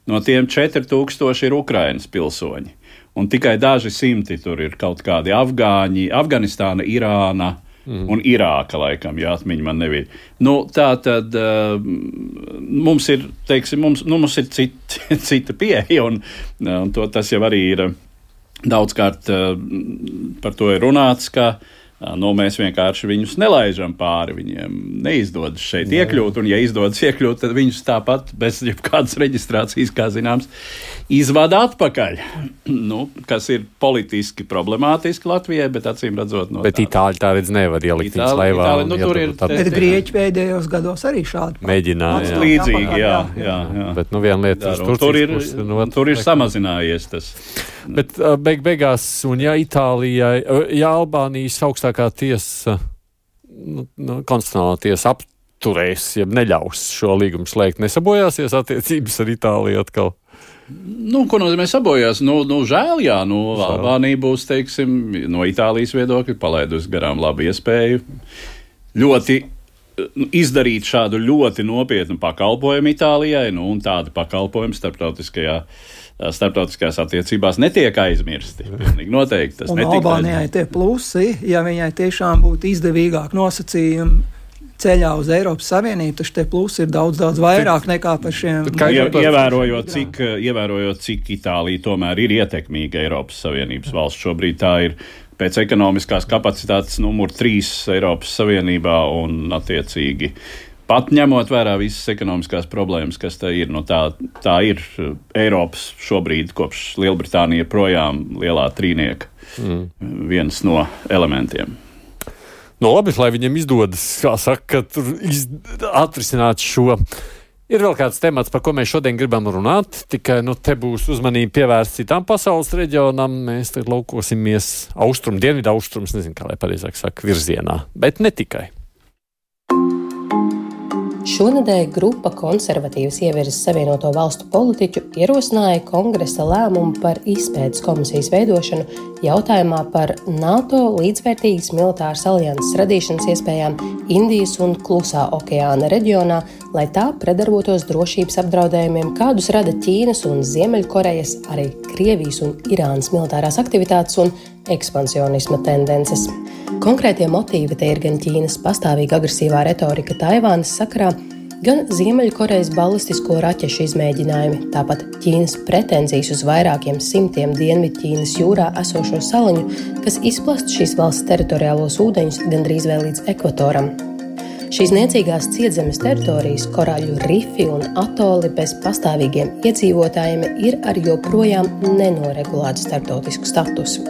No tiem 4000 ir Ukraiņas pilsoņi. Un tikai daži simti tur ir kaut kādi afgāņi, Afganistāna, Irāna. Mm. Un Irāka, laikam, ja atmiņa man nebija. Nu, tā tad uh, mums ir, teiksim, mums, nu, mums ir cit, cita pieeja, un, un to, tas jau arī ir daudzkārt uh, par to ir runāts, ka uh, Nu, mēs vienkārši viņus nelaižam pāri. Viņiem neizdodas šeit Jā. iekļūt, un, ja izdodas iekļūt, tad viņus tāpat bez jebkādas reģistrācijas, kā zināms, izvada atpakaļ. nu, kas ir politiski problemātiski Latvijai, bet acīm redzot, no Bet Itāļi tā redz nevar ielikt viņus laivā. Itāli, nu, tur ir Bet Grieķi pēdējos gados arī šādi mēģināja. Jā. Līdzīgi, jā, jā, jā. Bet nu, viena lieta ir, tur ir, pusi, nu, tur ir samazinājies tas. Bet beig beigās, un ja Itālijai, ja Albānijas augstākā tiesa, nu, nu, konstitucionālā tiesa apturēs, ja neļaus šo līgumu slēgt, nesabojāsies attiecības ar Itāliju atkal? Nu, ko nozīmē sabojās? Nu, nu, žēl, jā, nu, Albānija būs, teiksim, no Itālijas viedokļa palaidusi garām labu iespēju. Ļoti nu, izdarīt šādu ļoti nopietnu pakalpojumu Itālijai, nu, un tādu pakalpojumu starptautiskajā starptautiskās attiecībās netiek aizmirsti. Pilnīgi noteikti tas ir. Albānijai tie plusi, ja viņai tiešām būtu izdevīgāk nosacījumi ceļā uz Eiropas Savienību, tad tie plusi ir daudz, daudz vairāk nekā par šiem. Ie, ievērojot, cik, ievērojot, cik Itālija tomēr ir ietekmīga Eiropas Savienības valsts šobrīd tā ir. Pēc ekonomiskās kapacitātes numur 3 Eiropas Savienībā un attiecīgi pat ņemot vērā visas ekonomiskās problēmas, kas tā ir, nu, tā, tā ir Eiropas šobrīd, kopš Lielbritānija projām lielā trīnieka, mm. viens no elementiem. Nu, labi, lai viņiem izdodas, kā saka, iz, atrisināt šo. Ir vēl kāds temats, par ko mēs šodien gribam runāt, tikai nu, te būs uzmanība pievērsta citām pasaules reģionam. Mēs tagad laukosimies austrumu, dienvidu austrumu, nezinu, kā lai pareizāk saka, virzienā, bet ne tikai. Šonadēļ grupa konservatīvas ievirzes Savienoto Valstu politiķu ierosināja kongresa lēmumu par izpētes komisijas veidošanu jautājumā par NATO līdzvērtīgas militāras alianses radīšanas iespējām Indijas un Klusā okeāna reģionā, lai tā predarbotos drošības apdraudējumiem, kādus rada Ķīnas un Ziemeļkorejas, arī Krievijas un Irānas militārās aktivitātes un ekspansionisma tendences. Konkrētie motīvi te ir gan Ķīnas pastāvīga agresīvā retorika Taivānas sakarā, gan Ziemeļkorejas balistisko raķešu izmēģinājumi, tāpat Ķīnas pretenzijas uz vairākiem simtiem Dienvidķīnas jūrā esošo saliņu, kas izplast šīs valsts teritoriālos ūdeņus gandrīz vēl līdz ekvatoram. Šīs niecīgās cietzemes teritorijas, korāļu rifi un atoli bez pastāvīgiem iedzīvotājiem ir ar joprojām nenoregulētu starptautisku statusu.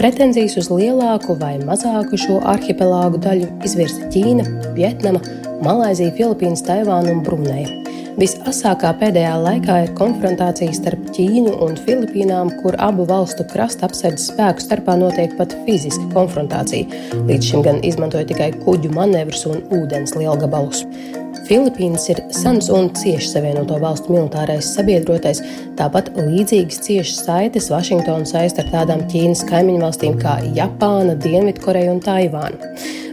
Pretenzijas uz lielāku vai mazāku šo arhipelāgu daļu izvirza Ķīna, Vietnama, Malaizija, Filipīnas, Taivāna un Bruneja. Visasākā pēdējā laikā ir konfrontācija starp Ķīnu un Filipīnām, kur abu valstu krasta apsardzes spēku starpā notiek pat fiziska konfrontācija. Līdz šim gan izmantoja tikai kuģu manevrus un ūdens lielgabalus. Filipīnas ir sens un cieši savienoto valstu militārais sabiedrotais, tāpat līdzīgas ciešas saites Vašingtonu saist ar tādām Ķīnas kaimiņu valstīm kā Japāna, Dienvidkoreja un Taivāna.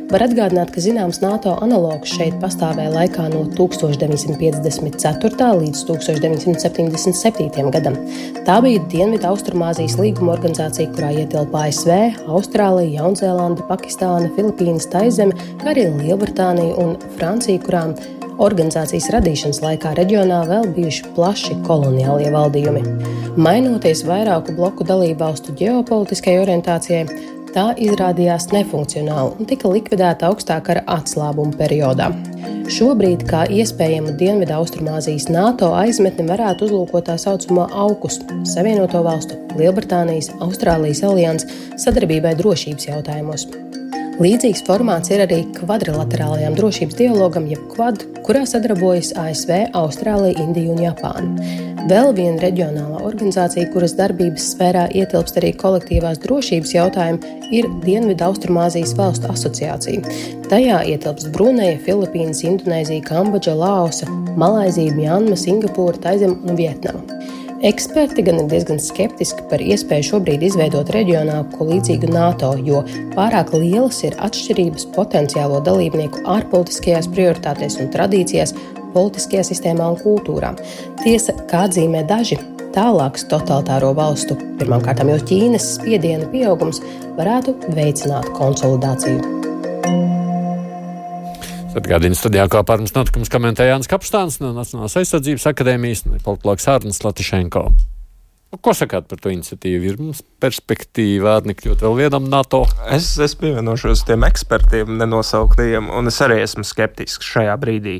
Var atgādināt, ka zināms NATO analogs šeit pastāvēja laikā no 1954. līdz 1977. gadam. Tā bija Dienvidu Austrumāzijas līguma organizācija, kurā ietilpa ASV, Austrālija, Jaunzēlanda, Pakistāna, Filipīnas, Taizeme, kā arī Lielbritānija un Francija, kurām Organizācijas radīšanas laikā reģionā vēl bijuši plaši koloniālie valdījumi. Mainoties vairāku bloku dalībvalstu ģeopolitiskajai orientācijai, tā izrādījās nefunkcionāla un tika likvidēta augstā kara atslābuma periodā. Šobrīd, kā iespējamu Dienvidu-Austrumāzijas NATO aizmetni, varētu uzlūkot tā saucamo AUKUS - Savienoto Valstu, Lielbritānijas, Austrālijas alianses sadarbībai drošības jautājumos. Līdzīgs formāts ir arī kvadrilaterālajam drošības dialogam, jeb Quad, kurā sadarbojas ASV, Austrālija, Indija un Japāna. Vēl viena reģionālā organizācija, kuras darbības sfērā ietilpst arī kolektīvās drošības jautājumi, ir Dienvidu Austrumāzijas valstu asociācija. Tajā ietilpst Bruneja, Filipīnas, Indonēzija, Kambodža, Laosa, Malaizija, Mjanma, Singapūra, Taizem un Vietnama. Eksperti gan ir diezgan skeptiski par iespēju šobrīd izveidot reģionālu ko līdzīgu NATO, jo pārāk lielas ir atšķirības potenciālo dalībnieku ārpolitiskajās prioritātēs un tradīcijās, politiskajā sistēmā un kultūrā. Tiesa, kā atzīmē daži, tālāks totalitāro valstu, pirmkārt jau Ķīnas spiediena pieaugums, varētu veicināt konsolidāciju. Atgādījums studijā kā par mums notikums komentēja Jānis Kapstāns no Nacionālās aizsardzības akadēmijas un politologs Arnis Latišenko. Nu, ko sakāt par to iniciatīvu? Ir mums perspektīva ārnikļot vēl vienam NATO? Es, es pievienošos tiem ekspertiem nenosauktajiem, un es arī esmu skeptisks šajā brīdī.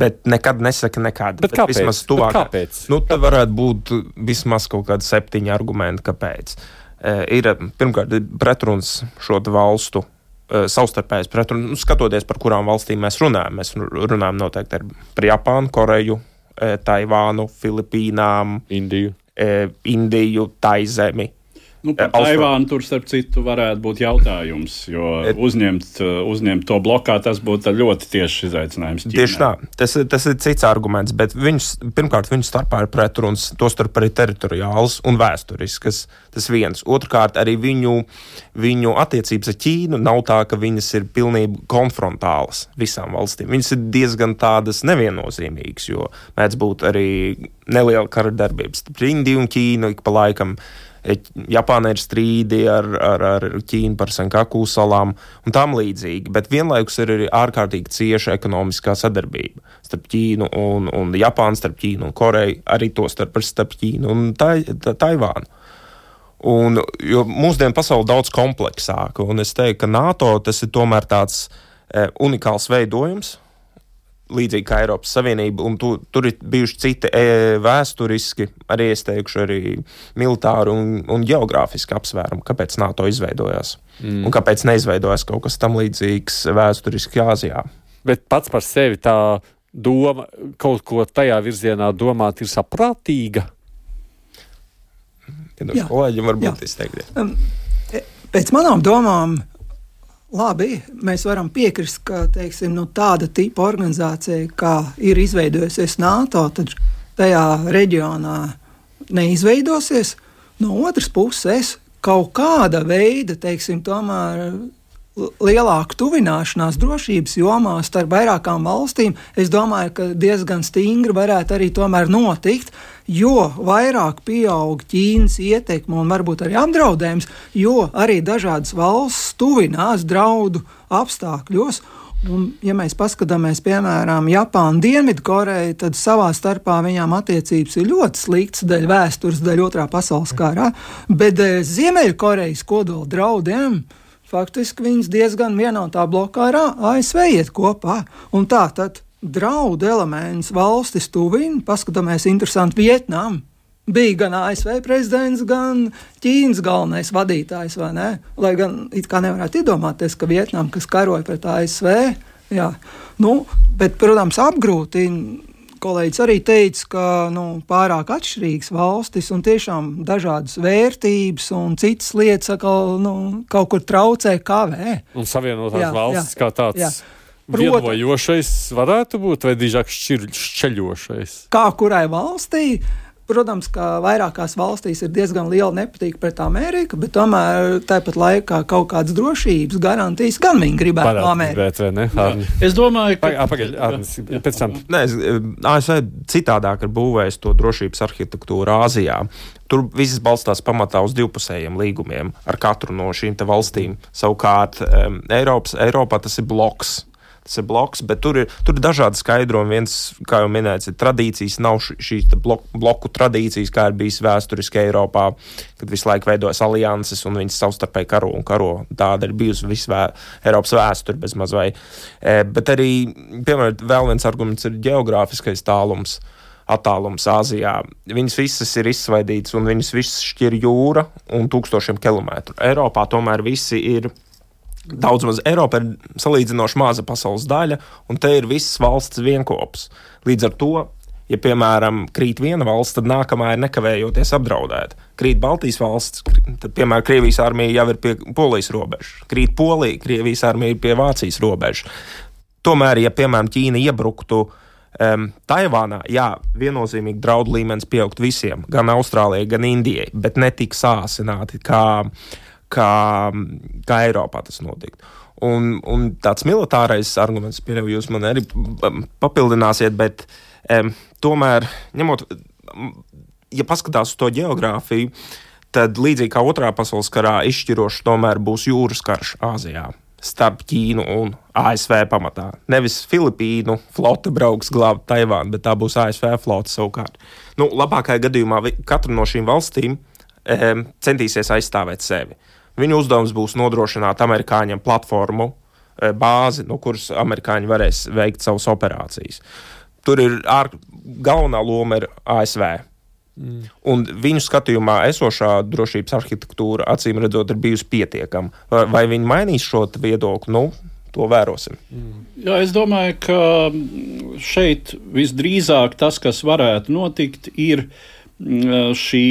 Bet nekad nesaka nekad. Bet, bet kāpēc? Vismaz tuvāk, bet kāpēc? Nu, tad varētu būt vismaz kaut kādi septiņi argumenti, kāpēc. E, ir pirmkārt pretruns šo valstu savstarpējas pretrunas, nu, skatoties par kurām valstīm mēs runājam. Mēs runājam noteikti par Japānu, Koreju, eh, Taivānu, Filipīnām, Indiju, eh, Indiju Taizemi. Nu, par Taivānu tur, starp citu, varētu būt jautājums, jo uzņemt, uzņemt to blokā tas būtu ļoti tieši izaicinājums. Ķīnai. Tieši tā, tas, tas ir cits arguments, bet viņus, pirmkārt, viņu starpā ir pretruns, tostarp arī teritoriāls un vēsturisks. Tas viens. Otrkārt, arī viņu, viņu attiecības ar Ķīnu nav tā, ka viņas ir pilnībā konfrontālas visām valstīm. Viņas ir diezgan tādas neviennozīmīgas, jo mēdz būt arī neliela kara darbības starp Indiju un Ķīnu ik pa laikam. Japāna ir strīdi ar, ar, ar Ķīnu par Senkaku salām un tam līdzīgi, bet vienlaikus ir arī ārkārtīgi cieša ekonomiskā sadarbība starp Ķīnu un, un Japānu, starp Ķīnu un Koreju, arī to starp, starp Ķīnu un tai, ta, Taivānu. Un, jo mūsdienu pasaule ir daudz kompleksāka, un es teiktu, ka NATO tas ir tomēr tāds e, unikāls veidojums, līdzīgi kā Eiropas Savienība, un tu, tur ir bijuši citi e, vēsturiski, arī es teikšu, arī militāri un, un geogrāfiski apsvērumi, kāpēc NATO izveidojās. Mm. Un kāpēc neizveidojās kaut kas tam līdzīgs vēsturiski Āzijā. Bet pats par sevi tā doma, kaut ko tajā virzienā domāt, ir saprātīga. Ja kolēģiem varbūt izteikties. Um, e, pēc manām domām, Labi, mēs varam piekrist, ka teiksim, nu, tāda tipa organizācija, kā ir izveidojusies NATO, tad tajā reģionā neizveidosies. No otras puses, kaut kāda veida, teiksim, tomēr lielāka tuvināšanās drošības jomā starp vairākām valstīm, es domāju, ka diezgan stingri varētu arī tomēr notikt, jo vairāk pieaug Ķīnas ietekme un varbūt arī apdraudējums, jo arī dažādas valsts tuvinās draudu apstākļos. Un, ja mēs paskatāmies, piemēram, Japānu, Dienvidkoreju, tad savā starpā viņām attiecības ir ļoti sliktas, daļa vēstures, daļa otrā pasaules karā, bet eh, Ziemeļkorejas kodola draudiem faktiski viņas diezgan vienā tā blokā ar ASV iet kopā. Un tā tad draudu elements valstis tuvina, paskatāmies, interesanti Vietnam. Bija gan ASV prezidents, gan Ķīnas galvenais vadītājs, vai ne? Lai gan it kā nevarētu iedomāties, ka Vietnam, kas karoja pret ASV, jā, nu, bet, protams, apgrūtina kolēģis arī teica, ka nu, pārāk atšķirīgas valstis un tiešām dažādas vērtības un citas lietas atkal, nu, kaut kur traucē, kavē. Un savienotās jā, valstis jā, kā tāds. Jā. Vienojošais varētu būt, vai drīzāk šķeļošais? Kā kurai valstī? Protams, ka vairākās valstīs ir diezgan liela nepatīka pret Ameriku, bet tomēr tāpat laikā kaut kādas drošības garantijas gan viņi gribētu no Amerikas. Es domāju, ka. Pagaid, pēc tam. Nē, ASV citādāk ir būvējis to drošības arhitektūru Āzijā. Tur viss balstās pamatā uz divpusējiem līgumiem ar katru no šīm valstīm. Savukārt um, Eiropas, Eiropā tas ir bloks tas ir bloks, bet tur ir, tur ir dažādi skaidrojumi. Viens, kā jau minēts, ir tradīcijas, nav šīs blok, bloku tradīcijas, kā ir bijis vēsturiski Eiropā, kad visu laiku veidojas alianses un viņas savstarpēji karo un karo. Tāda ir bijusi visa vē, Eiropas vēsture bez mazvai. E, bet arī, piemēram, vēl viens arguments ir geogrāfiskais tālums. Attālums Āzijā. Viņas visas ir izsvaidītas, un viņas visas šķir jūra un tūkstošiem kilometru. Eiropā tomēr visi ir Daudz maz Eiropa ir salīdzinoši maza pasaules daļa, un te ir visas valsts vienopus. Līdz ar to, ja, piemēram, krīt viena valsts, tad nākamā ir nekavējoties apdraudēta. Krīt Baltijas valsts, tad, piemēram, Krievijas armija jau ir pie Polijas robežas. Krīt Polija, Krievijas armija ir pie Vācijas robežas. Tomēr, ja, piemēram, Ķīna iebruktu um, Taivānā, jā, viennozīmīgi draudu līmenis pieaugt visiem, gan Austrālijai, gan Indijai, bet ne tik sāsināti kā kā, kā Eiropā tas notiktu. Un, un tāds militārais arguments, pieļauju, jūs man arī papildināsiet, bet um, tomēr, ņemot, ja paskatās uz to geogrāfiju, tad līdzīgi kā otrā pasaules karā, izšķirošs tomēr būs jūras karš Āzijā starp Ķīnu un ASV pamatā. Nevis Filipīnu flote brauks glābt Taivānu, bet tā būs ASV flote savukārt. Nu, labākajā gadījumā katra no šīm valstīm um, centīsies aizstāvēt sevi. Viņu uzdevums būs nodrošināt amerikāņiem platformu, e, bāzi, no kuras amerikāņi varēs veikt savas operācijas. Tur ir ār, galvenā loma ir ASV. Mm. Un viņu skatījumā esošā drošības arhitektūra, acīm redzot, ir bijusi pietiekama. Vai, vai viņi mainīs šo viedokli? Nu, to vērosim. Mm. Jā, es domāju, ka šeit visdrīzāk tas, kas varētu notikt, ir šī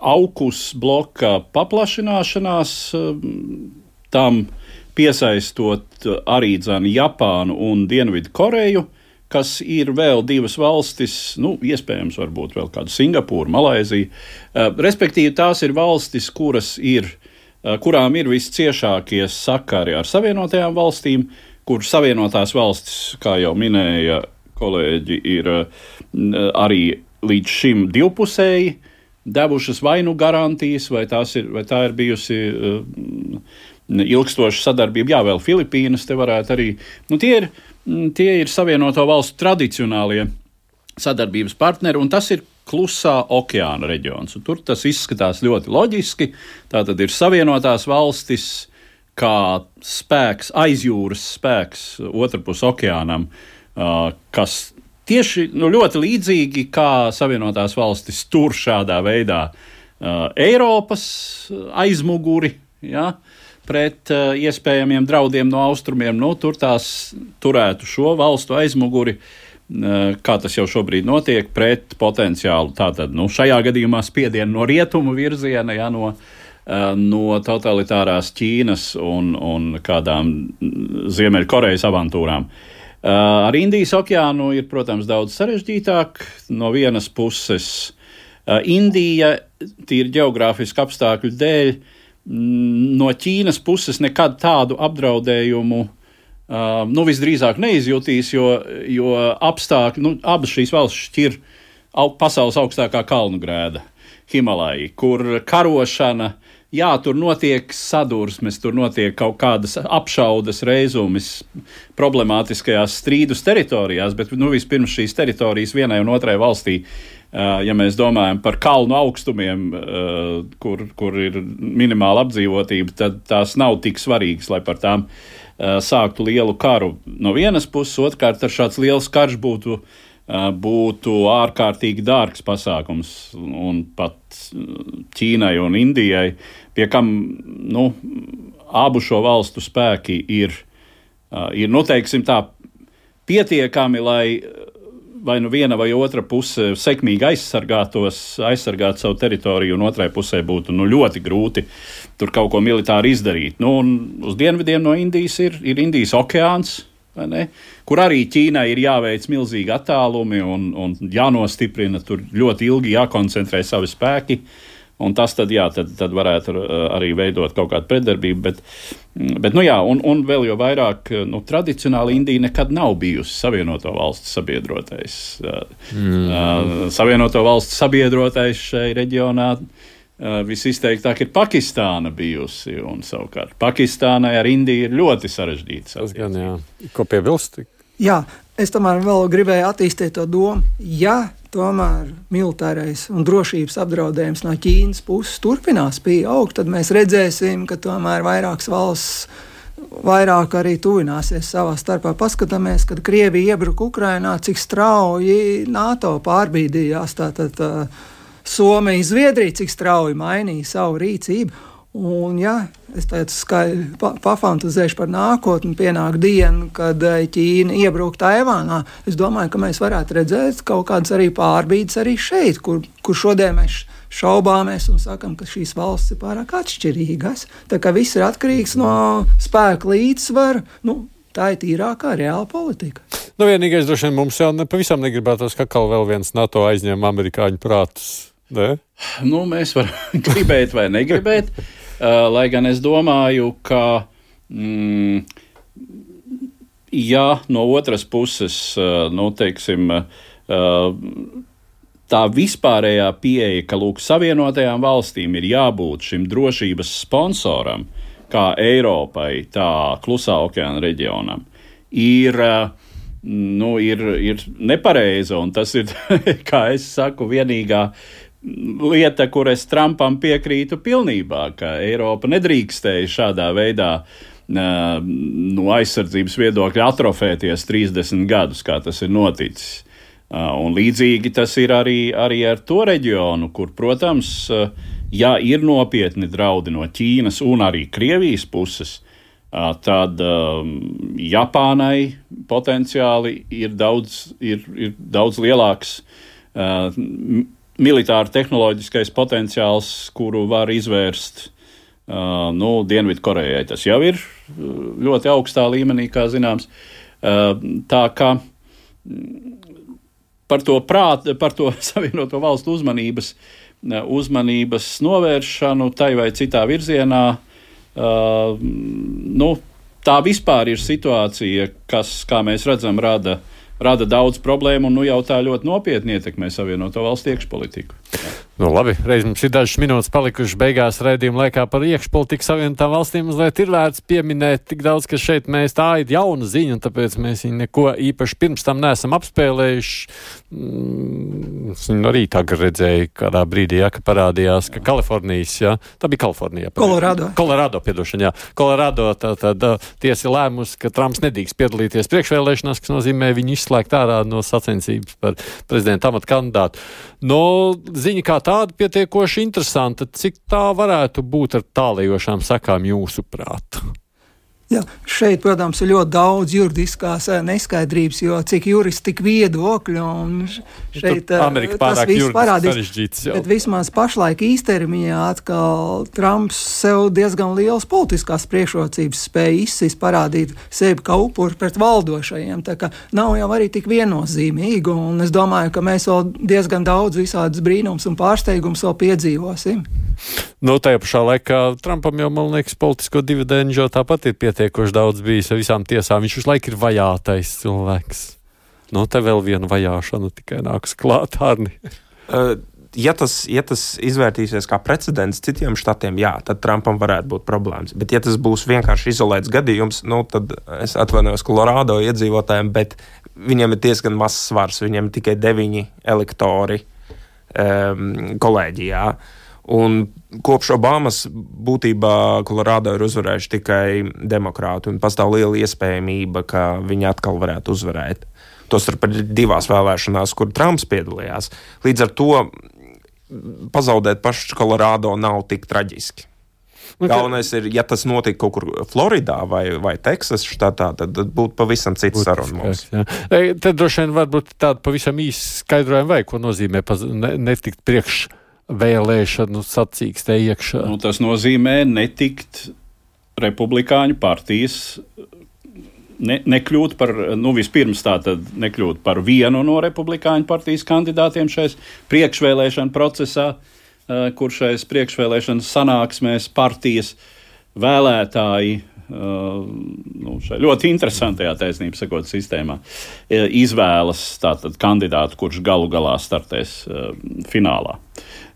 augus bloka paplašināšanās, tam piesaistot arī dzēnu Japānu un Dienvidu Koreju, kas ir vēl divas valstis, nu, iespējams, varbūt vēl kāda Singapūra, Malaizija. Eh, respektīvi, tās ir valstis, kuras ir, eh, kurām ir visciešākie sakari ar Savienotajām valstīm, kur Savienotās valstis, kā jau minēja kolēģi, ir eh, arī līdz šim divpusēji devušas vai nu garantijas, vai, ir, vai tā ir bijusi uh, ilgstoša sadarbība. Jā, vēl Filipīnas te varētu arī. Nu, tie, ir, mm, tie ir Savienoto valstu tradicionālie sadarbības partneri, un tas ir klusā okeāna reģions. Un tur tas izskatās ļoti loģiski. Tā tad ir Savienotās valstis kā spēks, aizjūras spēks otrpus okeānam, uh, kas tieši nu, ļoti līdzīgi kā Savienotās valstis tur šādā veidā uh, Eiropas aizmuguri. Ja, Pret uh, iespējamiem draudiem no austrumiem, nu, tur tās turētu šo valstu aizmuguri, uh, kā tas jau šobrīd notiek, pret potenciālu tātad, nu, šajā gadījumā spiedienu no rietumu virziena, ja, no, uh, no totalitārās Ķīnas un, un kādām Ziemeļkorejas avantūrām. Uh, Uh, ar Indijas okeānu ir, protams, daudz sarežģītāk. No vienas puses, Indija tīri geogrāfisku apstākļu dēļ no Ķīnas puses nekad tādu apdraudējumu nu, visdrīzāk neizjutīs, jo, jo apstākļi, nu, abas šīs valsts šķir au, pasaules augstākā kalnu grēda, Himalaja, kur karošana uh, jā, tur notiek sadursmes, tur notiek kaut kādas apšaudas reizumis problemātiskajās strīdus teritorijās, bet nu, vispirms šīs teritorijas vienai un otrai valstī. Ja mēs domājam par kalnu augstumiem, kur, kur ir minimāla apdzīvotība, tad tās nav tik svarīgas, lai par tām sāktu lielu karu. No vienas puses, otrkārt, ar šāds liels karš būtu uh, būtu ārkārtīgi dārgs pasākums un pat Ķīnai un Indijai, pie kam nu, abu šo valstu spēki ir, ir nu, teiksim, tā, pietiekami, lai vai nu viena vai otra puse sekmīgi aizsargātos, aizsargāt savu teritoriju, un otrai pusē būtu nu, ļoti grūti tur kaut ko militāri izdarīt. Nu, uz dienvidiem no Indijas ir, ir Indijas okeāns, kur arī Ķīnai ir jāveic milzīgi attālumi un, un jānostiprina, tur ļoti ilgi jākoncentrē savi spēki. Un tas tad, jā, tad, tad varētu arī veidot kaut kādu pretdarbību. Bet, bet nu jā, un, un vēl jau vairāk, nu, tradicionāli Indija nekad nav bijusi Savienoto valstu sabiedrotais. Mm. Savienoto valstu sabiedrotais šai reģionā visizteiktāk ir Pakistāna bijusi. Un savukārt Pakistānai ar Indiju ir ļoti gan, jā. Ko piebilst? Jā, es tomēr vēl gribēju attīstīt to domu. Ja tomēr militārais un drošības apdraudējums no Ķīnas puses turpinās pieaugt, tad mēs redzēsim, ka tomēr vairākas valsts vairāk arī tuvināsies savā starpā. Paskatāmies, kad Krievija iebruka Ukrainā, cik strauji NATO pārbīdījās. Tātad, uh, Somija, Zviedrija, cik strauji mainīja savu rīcību. Un, ja es tādu skaļi pa, pafantazēšu par nākotni, pienāk diena, kad eh, Ķīna iebruk Taivānā, es domāju, ka mēs varētu redzēt kaut kādas arī pārbīdes arī šeit, kur, kur šodien mēs šaubāmies un sakam, ka šīs valstis ir pārāk atšķirīgas. Tā kā viss ir atkarīgs no spēka līdzsvara. Nu, Tā ir tīrākā reāla politika. Nu, vienīgais, droši vien, mums jau ne, pavisam negribētos, ka kaut vēl viens NATO aizņem amerikāņu prātus. Ne? Nu, mēs varam gribēt vai negribēt, lai gan es domāju, ka. Mm, Ja no otras puses, uh, nu, teiksim, uh, tā vispārējā pieeja, ka lūk, Savienotajām valstīm ir jābūt šim drošības sponsoram, kā Eiropai, tā klusā okeāna reģionam, ir, nu, ir, ir nepareiza. Tas ir, kā es saku, vienīgā lieta, kur es Trumpam piekrītu pilnībā, ka Eiropa nedrīkstēja šādā veidā no aizsardzības viedokļa atrofēties 30 gadus, kā tas ir noticis. Un līdzīgi tas ir arī, arī ar to reģionu, kur, protams, ja ir nopietni draudi no Ķīnas un arī Krievijas puses, tad Japānai potenciāli ir daudz, ir, ir daudz lielāks militāra tehnoloģiskais potenciāls, kuru var izvērst uh, nu, Dienvidkorejai. Tas jau ir ļoti augstā līmenī, kā zināms. Uh, tā kā par to prātu, par to savienoto valstu uzmanības, uzmanības novēršanu tai vai citā virzienā. Uh, nu, tā vispār ir situācija, kas, kā mēs redzam, rada uh, rada daudz problēmu un nu, jau tā ļoti nopietni ietekmē Savienoto valstu iekšpolitiku. Nu, labi, reiz mums ir dažas minūtes palikušas beigās raidījuma laikā par iekšpolitiku savienotām valstīm. Mazliet ir vērts pieminēt tik daudz, ka šeit mēs tā ir jauna ziņa, un tāpēc mēs viņu neko īpaši pirms tam neesam apspēlējuši. Mm, es viņu arī tagad redzēju kādā brīdī, ja, ka parādījās, ka Kalifornijas, jā, tā bija Kalifornija. Kolorado. Kolorado, piedošana, jā. Kolorado tā, tad tiesa lēmus, ka Trumps nedrīkst piedalīties priekšvēlēšanās, kas nozīmē viņu izslēgt ārā no sacensības par prezidenta amatu kandidātu. No ziņa kā tā tāda pietiekoši interesanta. Cik tā varētu būt ar tālējošām sekām jūsuprāt? Jā, šeit, protams, ir ļoti daudz juridiskās eh, neskaidrības, jo cik juristi, tik viedokļi. Šeit eh, Amerika viss parādīs. Bet vismaz pašlaik īstermiņā atkal Trumps sev diezgan liels politiskās priekšrocības spēja izsist, parādīt sevi kā upuri pret valdošajiem. Tā kā nav jau arī tik viennozīmīgi, un es domāju, ka mēs vēl diezgan daudz visādas brīnums un pārsteigums vēl piedzīvosim. Nu, tajā pašā laikā Trumpam jau, man liekas, politisko dividendu tāpat ir pietiekoši daudz bijis ar visām tiesām. Viņš visu laiku ir vajātais cilvēks. Nu, te vēl viena vajāšana tikai nāks klāt, Arni. Uh, ja tas, ja tas izvērtīsies kā precedents citiem štatiem, jā, tad Trumpam varētu būt problēmas. Bet, ja tas būs vienkārši izolēts gadījums, nu, tad es atvainojos Kolorādo iedzīvotājiem, bet viņiem ir diezgan mazs svars. Viņiem ir tikai deviņi elektori um, kolēģijā. Uh, Un kopš Obamas būtībā Kolorādo ir uzvarējuši tikai demokrāti, un pastāv liela iespējamība, ka viņi atkal varētu uzvarēt. Tostarp divās vēlēšanās, kur Trumps piedalījās. Līdz ar to pazaudēt pašu Kolorādo nav tik traģiski. Nu, Galvenais ir, ja tas notika kaut kur Floridā vai, vai Teksas štatā, tad, tad būtu pavisam cits saruna. Tad droši vien varbūt tāda pavisam īsa skaidrojuma vai ko nozīmē netikt priekš vēlēšanu sacīkstē iekšā. Nu, tas nozīmē netikt republikāņu partijas ne, nekļūt par, nu, vispirms tātad nekļūt par vienu no republikāņu partijas kandidātiem šais priekšvēlēšana procesā, kur šais priekšvēlēšana sanāksmēs partijas vēlētāji nu, šai ļoti interesantajā taisnība sakot sistēmā izvēlas tātad kandidātu, kurš galu galā startēs finālā.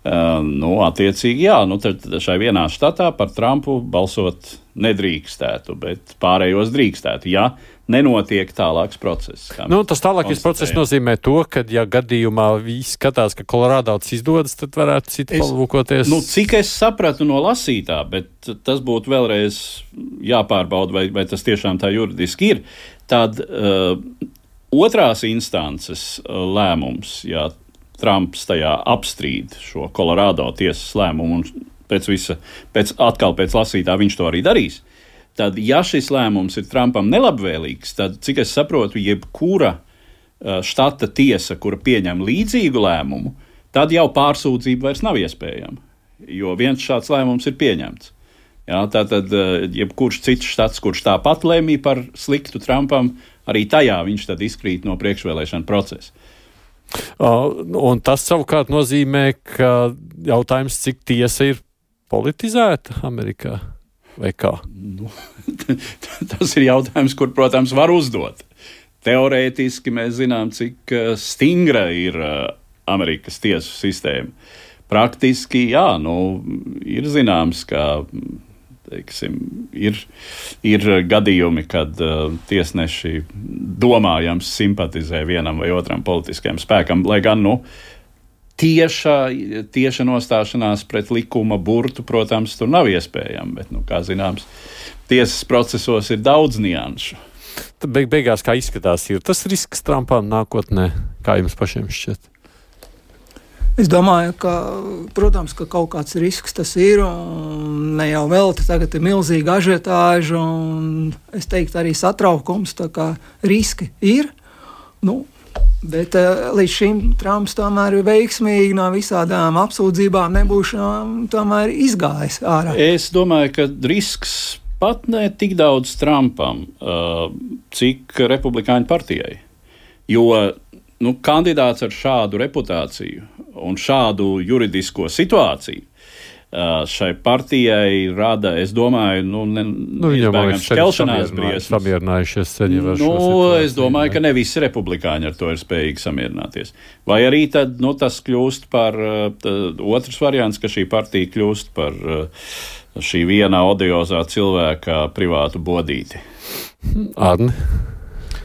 Nu, attiecīgi, jā, nu, tad šai vienā štatā par Trumpu balsot nedrīkstētu, bet pārējos drīkstētu, ja nenotiek tālāks process. Nu, tas tālākais process nozīmē to, ka, ja gadījumā viss skatās, ka Kolorādo tas izdodas, tad varētu citi palūkoties. Nu, cik es sapratu no lasītā, bet tas būtu vēlreiz jāpārbauda, vai, vai tas tiešām tā juridiski ir, tad uh, otrās instances uh, lēmums, jā, Trumps tajā apstrīd šo Kolorādo tiesas lēmumu, un pēc visa, pēc, atkal pēc lasītā viņš to arī darīs. Tad, ja šis lēmums ir Trumpam nelabvēlīgs, tad, cik es saprotu, jebkura štata tiesa, kura pieņem līdzīgu lēmumu, tad jau pārsūdzība vairs nav iespējama. Jo viens šāds lēmums ir pieņemts. Jā, tātad, jebkurš cits štats, kurš tāpat lēmīja par sliktu Trumpam, arī tajā viņš izkrīt no priekšvēlēšana procesa. Un tas savukārt nozīmē, ka jautājums, cik tiesa ir politizēta Amerikā vai kā? Nu, tas ir jautājums, kur, protams, var uzdot. Teorētiski mēs zinām, cik stingra ir Amerikas tiesu sistēma. Praktiski, jā, nu, ir zināms, ka teiksim, ir, ir gadījumi, kad uh, tiesneši domājams simpatizē vienam vai otram politiskajam spēkam, lai gan nu, tieša, tieša nostāšanās pret likuma burtu, protams, tur nav iespējama. Bet, nu, kā zināms, tiesas procesos ir daudz nianšu. Tad beig beigās, kā izskatās, ir tas risks Trumpam nākotnē, kā jums pašiem šķiet? Es domāju, ka, protams, ka kaut kāds risks tas ir. Ne jau vēl tagad ir milzīga ažiotāža, un es teiktu, arī satraukums. Riski ir. Nu, bet uh, līdz šim Trumps tomēr ir veiksmīgi no visādām apsūdzībām, nebūšanām, tomēr izgājis ārā. Es domāju, ka risks pat ne tik daudz Trumpam, uh, cik Republikāņu partijai. Jo nu, kandidāts ar šādu reputāciju un šādu juridisko situāciju. Šai partijai rada, es domāju, nu, ne, nu, šķelšanās briesmas. Samierinājušies ceļi ar nu, es domāju, ka ne visi republikāņi ar to ir spējīgi samierināties. Vai arī tad, nu, tas kļūst par tad, otrs variants, ka šī partija kļūst par šī viena odiozā cilvēka privātu bodīti. Arni?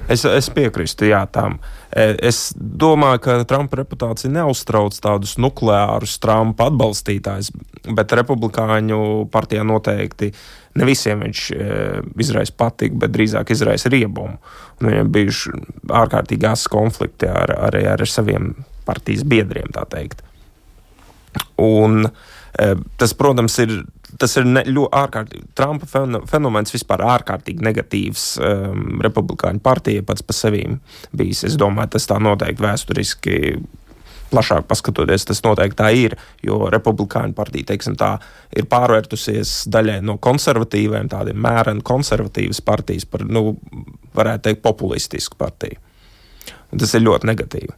Es, es piekrītu jā, tam. E, es domāju, ka Trumpa reputācija neuztrauc tādus nukleārus Trumpa atbalstītājus, bet republikāņu partijā noteikti ne visiem viņš e, izraisa patīk, bet drīzāk izraisa riebumu. Un viņam bijuši ārkārtīgi asi konflikti ar, arī ar, saviem partijas biedriem, tā teikt. Un, e, tas, protams, ir tas ir ne, ļoti ārkārtīgi. Trumpa fenomens vispār ārkārtīgi negatīvs um, republikāņu partija pats par sevi bijis. Es domāju, tas tā noteikti vēsturiski. Plašāk paskatoties, tas noteikti tā ir, jo republikāņu partija teiksim, tā, ir pārvērtusies daļai no konservatīviem, tādiem mēreni konservatīvas partijas par, nu, varētu teikt, populistisku partiju. Un tas ir ļoti negatīvi.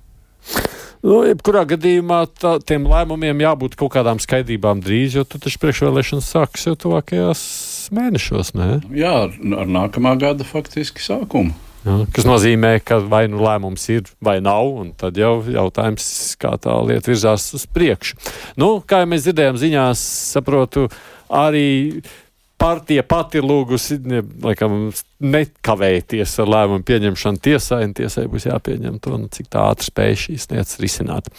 Nu, jebkurā gadījumā tā, tiem lēmumiem jābūt kaut kādām skaidrībām drīz, jo tad taču priekšvēlēšanas sāksies jau tuvākajās mēnešos. Ne? Jā, ar, ar nākamā gada faktiski sākumu. Jā, kas nozīmē, ka vai nu lēmums ir vai nav, un tad jau jautājums, kā tā lieta virzās uz priekšu. Nu, kā jau mēs dzirdējām ziņās, saprotu, arī partija pati lūgusi laikam, nekavēties ar lēmumu pieņemšanu tiesai, un tiesai būs jāpieņem to, nu, cik tā ātri spēj šīs lietas risināt.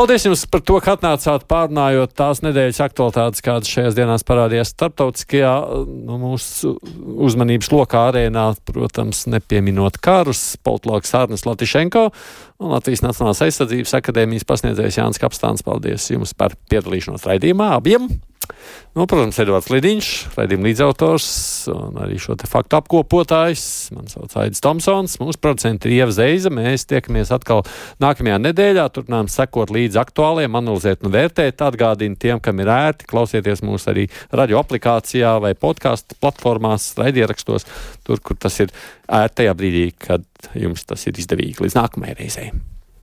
Paldies jums par to, ka atnācāt pārnājot tās nedēļas aktualitātes, kādas šajās dienās parādījās starptautiskajā nu, mūsu uzmanības lokā arēnā, protams, nepieminot karus, politologs Arnes Latišenko un Latvijas Nacionālās aizsardzības akadēmijas pasniedzējs Jānis Kapstāns. Paldies jums par piedalīšanos raidījumā abiem! Nu, protams, Edvards Lidiņš, raidījuma līdzautors un arī šo faktu apkopotājs. Mani sauc Aits Tomsons, mūsu producents ir Ieva Zeiza. Mēs tiekamies atkal nākamajā nedēļā. Turpinām sekot līdzi aktuāliem, analizēt un vērtēt. Atgādinu tiem, kam ir ērti, klausieties mūs arī radio aplikācijā vai podkāstu platformās, raidierakstos, tur, kur tas ir tajā brīdī, kad jums tas ir izdevīgi. Līdz nākamajai reizei!